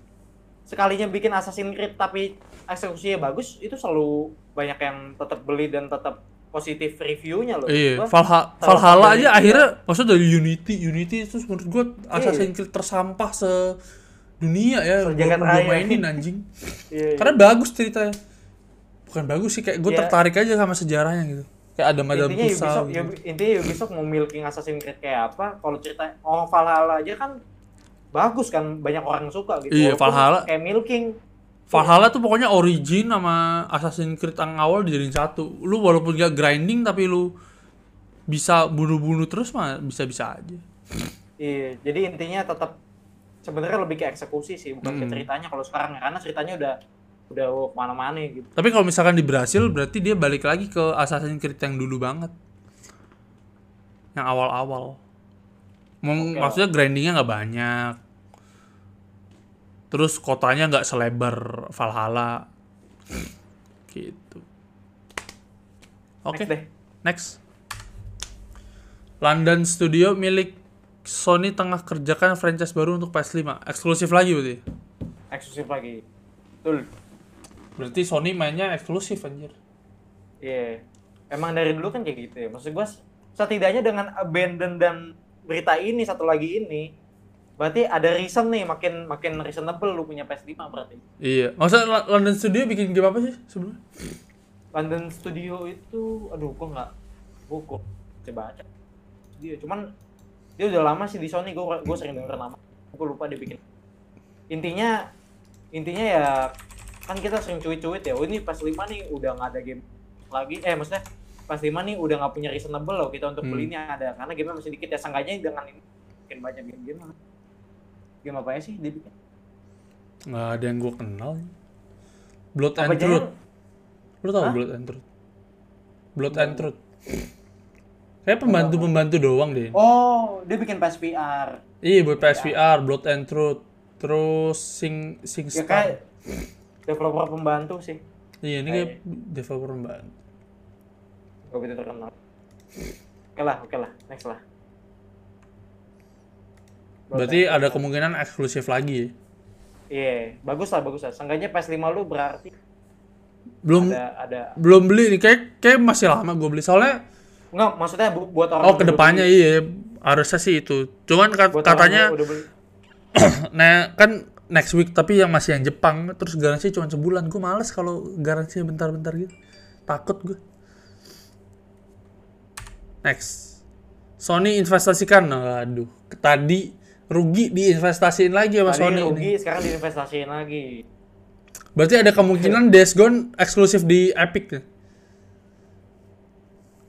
sekalinya bikin Assassin's Creed tapi eksekusinya bagus, itu selalu banyak yang tetap beli dan tetap positif reviewnya loh. Iya, Gua Valha- Valhalla aja akhirnya maksudnya dari Unity, Unity itu menurut gua Assassin's Creed tersampah se dunia ya, gua raya. mainin anjing. <laughs> Iya, iya. Karena bagus ceritanya. Bukan bagus sih kayak gue Iya. tertarik aja sama sejarahnya gitu. Kayak ada Madame intinya Tussauds Ubisoft, gitu. ya, intinya Ubisoft mau milking Assassin's Creed kayak apa? Kalau cerita oh Valhalla aja kan bagus kan banyak orang yang suka gitu. Iya, Walaupun Valhalla. kayak milking. Valhalla tuh pokoknya origin sama Assassin's Creed yang awal dijadiin satu. Lu walaupun gak grinding tapi lu bisa bunuh-bunuh terus mah bisa-bisa aja. Iya, jadi intinya tetap sebenarnya lebih ke eksekusi sih, bukan ke Hmm. ceritanya kalau sekarang ya. karena ceritanya udah udah ke mana-mana gitu. Tapi kalau misalkan di Brasil berarti dia balik lagi ke Assassin's Creed yang dulu banget. Yang awal-awal. Oke maksudnya grindingnya nggak banyak. Terus kotanya nggak selebar Valhalla. Gitu. Oke, Next deh. next. London Studio milik Sony tengah kerjakan franchise baru untuk PS5. Eksklusif lagi berarti. Eksklusif lagi. Betul. Berarti Sony mainnya eksklusif anjir. Iya. Emang dari dulu kan kayak gitu ya. Maksud gua setidaknya dengan abandon dan berita ini satu lagi ini berarti ada reason nih makin makin reasonable lu punya PS5 berarti. Iya. Maksudnya Lo- London Studio bikin game apa sih sebelumnya? London Studio itu aduh gua nggak kok coba baca. Dia cuman dia udah lama sih di Sony gua gua sering denger nama. Gua lupa dia bikin. Intinya intinya ya kan kita sering cuit-cuit ya. Oh ini pas 5 nih udah nggak ada game lagi. Eh maksudnya pas 5 nih udah nggak punya reasonable loh kita untuk Hmm. belinya ada karena game masih dikit ya seenggaknya dengan ini bikin banyak game-game. Game apa ya sih dia bikin? Nggak ada yang gue kenal. Blood Apa and Truth. Lu tau? Blood and Truth? Blood and Truth. Kayak pembantu-pembantu doang deh. Oh, dia bikin PSVR. Iya buat PSVR, Blood and Truth. Terus Sing Sing Ya Star. kayak developer pembantu sih. Iya ini kayak developer banget. Gak begitu terkenal. Oke lah, oke lah, next lah. Berarti ada kemungkinan eksklusif lagi ya. Iya, bagus lah, bagus lah. Seenggaknya PS5 lu berarti Belum ada ada belum beli nih kayak kayak masih lama gue beli soalnya enggak maksudnya bu- buat orang oh ke depannya beli- iya harusnya sih itu. Cuman kat- buat katanya <clears throat> nah kan next week tapi yang masih yang Jepang terus garansi cuma sebulan. Gue males kalau garansinya bentar-bentar gitu. Takut gue next. Sony investasikan. Aduh tadi rugi diinvestasiin lagi sama Tadi Sony rugi, ini. sekarang diinvestasiin lagi. berarti ada kemungkinan Days Gone eksklusif di Epic ya?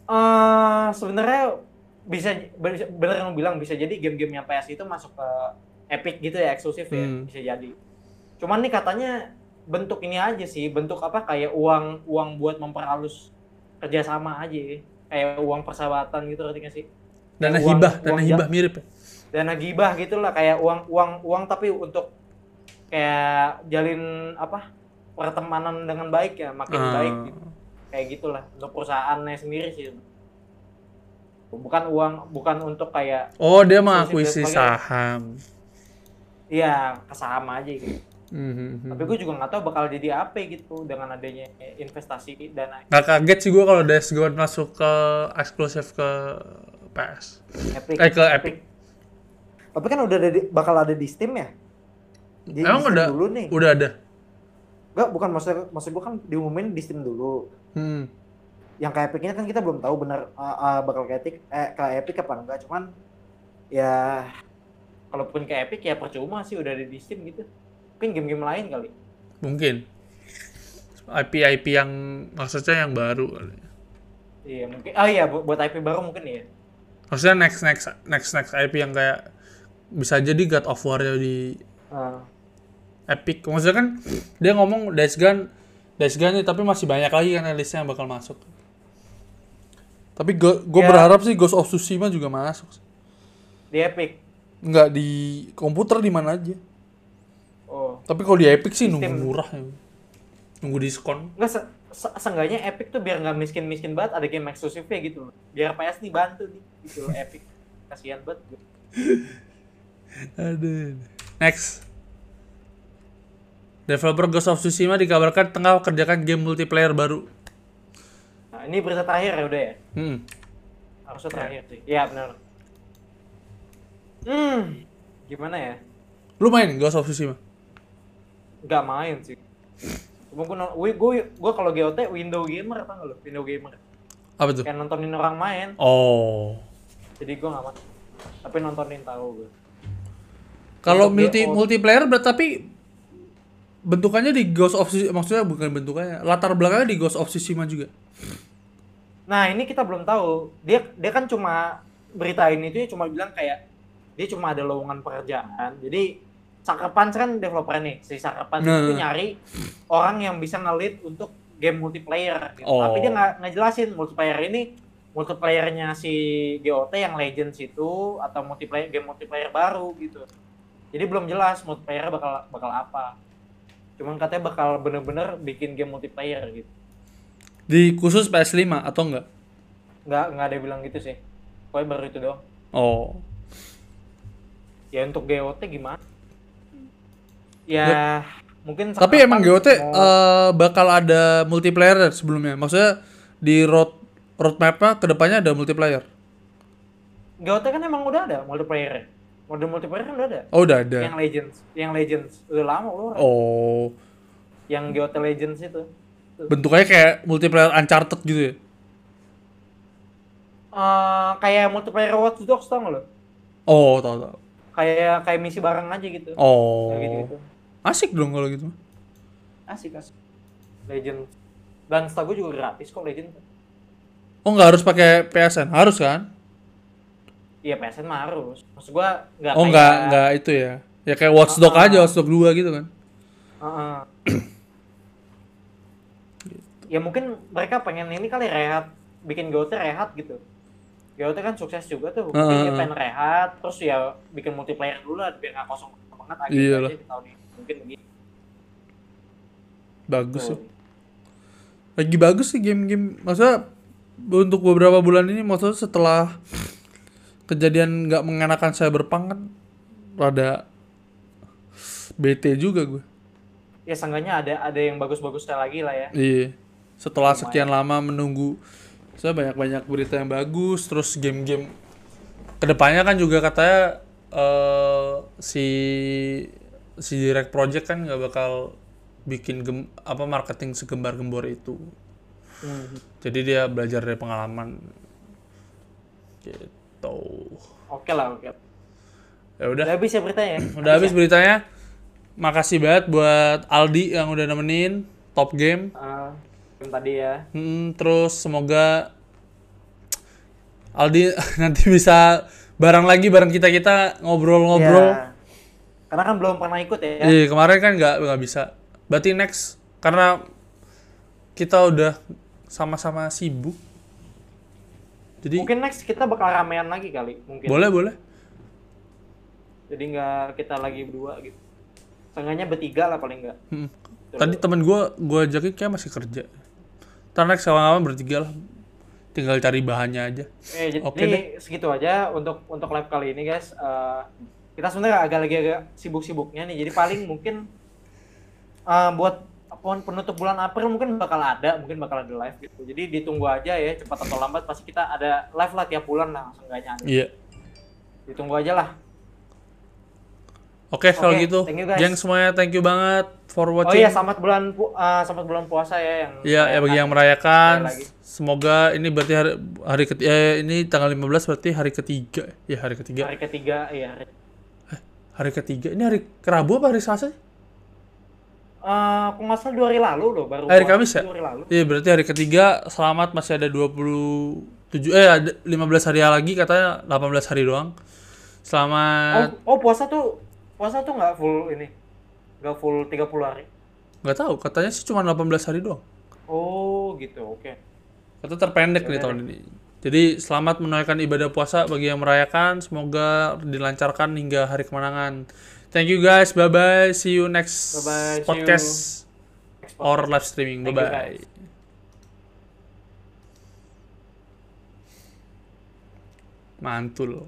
Eh sebenarnya bisa bener yang bilang bisa jadi game-gamenya PS itu masuk ke Epic gitu ya eksklusif ya Hmm. bisa jadi. Cuman nih katanya bentuk ini aja sih bentuk apa kayak uang uang buat memperhalus kerjasama aja kayak uang persahabatan gitu ngerti nggak sih? dana Uang- hibah uang dana hibah mirip ya dana gibah gitulah kayak uang uang uang tapi untuk kayak jalin apa pertemanan dengan baik ya makin Ah. baik gitu. Kayak gitulah untuk perusahaannya sendiri sih bukan uang bukan untuk kayak oh dia mengakuisisi saham iya kesama aja gitu Mhm. tapi gue juga nggak tahu bakal jadi apa gitu dengan adanya investasi dana Gak kaget sih gue kalau Days Gone masuk ke eksklusif ke PS. Epic Eh, ke Epic. tapi kan udah ada di- bakal ada di Steam ya Di- Emang di Steam udah dulu nih udah ada. Enggak, bukan maksud maksud gue kan diumumin di Steam dulu Hmm. yang kayak Epic kan kita belum tahu benar uh, uh, bakal ke Epic eh ke Epic apa enggak cuman ya kalaupun ke Epic ya percuma sih udah ada di Steam gitu. Mungkin game-game lain kali. Mungkin. IP-IP yang maksudnya yang baru kali. Iya mungkin. Ah iya bu- buat IP baru mungkin ya. Maksudnya next next next next IP yang kayak bisa jadi God of War di Ah. Epic. Maksudnya kan dia ngomong Days Gone Days Gone nih, tapi masih banyak lagi kan listnya yang bakal masuk. Tapi gue gue Ya. berharap sih Ghost of Tsushima juga masuk. di Epic. Nggak di komputer di mana aja. Oh. Tapi kalau di Epic sih nunggu murah ya. Nunggu diskon. Enggak se se- seenggaknya Epic tuh biar nggak miskin-miskin banget ada game eksklusifnya gitu. Biar PS nih bantu nih gitu Epic. Kasihan banget. gue. <laughs> Aduh. Next. Developer Ghost of Tsushima dikabarkan tengah kerjakan game multiplayer baru. Nah, ini berita terakhir ya udah ya. Hmm. Harusnya terakhir sih. Iya benar. Hmm. Gimana ya? Lu main Ghost of Tsushima? Nggak main sih. Cuma gue, gue, gue, gue kalau GOT window gamer apa lo? Window gamer. Apa tuh? Kayak nontonin orang main. Oh. Jadi gue nggak main. Tapi nontonin tahu gue. Kalau multi multiplayer berarti tapi bentukannya di Ghost of Tsushima maksudnya bukan bentukannya, latar belakangnya di Ghost of Tsushima juga. Nah ini kita belum tahu. Dia dia kan cuma beritain itu ya cuma bilang kayak dia cuma ada lowongan pekerjaan. Jadi Punch kan developer nih. Si Punch Nah. itu nyari orang yang bisa nge-lead untuk game multiplayer. Gitu. Oh. Tapi dia nggak nggak jelasin multiplayer ini multiplayernya si GOT yang Legends itu atau multiplayer game multiplayer baru gitu. Jadi belum jelas multiplayer bakal bakal apa. Cuman katanya bakal bener-bener bikin game multiplayer gitu. Di khusus PS5 atau enggak? nggak nggak ada yang bilang gitu sih pokoknya baru itu doang Oh. ya untuk GOT gimana ya mungkin Tapi emang GOT mau- eh, bakal ada multiplayer sebelumnya. Maksudnya di road roadmapnya ke depannya ada multiplayer. GOT kan emang udah ada multiplayer mode multiplayer kan udah ada Oh udah ada. yang Legends yang Legends udah lama loh Oh. yang GOT Legends itu Bentuknya kayak multiplayer Uncharted gitu ya. Eh, kayak multiplayer Watch Dogs tau nggak lo Oh, tahu tahu. kayak kayak misi bareng aja gitu Oh. Kayak gitu gitu Asik dong kalau gitu. asik asik Legends dan setahu gue juga gratis kok Legends Oh nggak harus pakai PSN, harus kan? Iya PSN mah harus maksud gua nggak Oh kayak- nggak nggak itu ya. Ya kayak Watchdog Ah, ah. aja, Watchdog 2 gitu kan. Heeh. ya mungkin mereka pengen ini kali rehat bikin GOT rehat gitu GOT kan sukses juga tuh mungkin dia pengen rehat terus ya bikin multiplayer dulu lah biar nggak kosong banget Iyalah. aja di tahun ini mungkin begitu Bagus sih. Tuh. Lagi bagus sih game-game. Maksudnya untuk beberapa bulan ini maksudnya setelah kejadian nggak mengenakan Cyberpunk kan rada BT juga gue. ya seenggaknya ada ada yang bagus-bagus lagi lah ya Iya. Setelah Lumayan. sekian lama menunggu saya banyak-banyak berita yang bagus, terus game-game ke depannya kan juga katanya eh si si Direct Project kan nggak bakal bikin gem, apa marketing segembar-gembor itu. Hmm. Jadi dia belajar dari pengalaman. Gitu. Oke lah oke Ya udah, udah habis ya beritanya ya? <clears throat> udah habis beritanya. Makasih banget buat Aldi yang udah nemenin top game. Eh, yang tadi ya Hmm, terus semoga Aldi <laughs> nanti bisa bareng lagi bareng kita kita ngobrol-ngobrol. Ya. karena kan belum pernah ikut ya Iya kemarin kan nggak nggak bisa. Berarti next karena kita udah sama-sama sibuk. Jadi mungkin next kita bakal ramean lagi kali mungkin boleh boleh. jadi nggak kita lagi berdua gitu Seenggaknya bertiga lah paling nggak Hmm. Tadi temen gua gua ajakin kayak masih kerja. Ntar next kawan-kawan bertiga lah. Tinggal cari bahannya aja. Eh, jadi Oke deh. segitu aja untuk untuk live kali ini guys. Eh, kita sebenarnya agak lagi agak sibuk-sibuknya nih. Jadi paling mungkin eh, buat pon- penutup bulan April mungkin bakal ada, mungkin bakal ada live gitu. Jadi ditunggu aja ya, cepat atau lambat pasti kita ada live lah tiap bulan lah, seenggaknya. Iya. Ditunggu aja lah. Oke, kalau Oke, gitu. thank you, guys. Geng semuanya thank you banget for Oh watching. iya, selamat bulan pu- eh, selamat bulan puasa ya yang Iya, ya bagi yang merayakan. semoga ini berarti hari hari ketiga, eh, ini tanggal 15 berarti hari ketiga. Ya, hari ketiga. hari ketiga, iya. hari- Hari ketiga. Ini hari Rabu apa hari Selasa? sih? Eh, aku nggak salah dua hari lalu loh baru. Hari Kamis ya? Hari lalu. Iya, berarti hari ketiga selamat masih ada 27 eh ada 15 hari lagi katanya 18 hari doang. Oh, Selamat oh puasa tuh puasa tuh nggak full ini, nggak full 30 hari. nggak tahu, katanya sih cuma 18 hari doang. Oh gitu, oke. Kata terpendek nih tahun ini. Jadi selamat menunaikan ibadah puasa bagi yang merayakan. Semoga dilancarkan hingga hari kemenangan. Thank you guys. Bye bye. See you next Bye-bye. Podcast Next or live streaming. Bye you, bye. Mantul.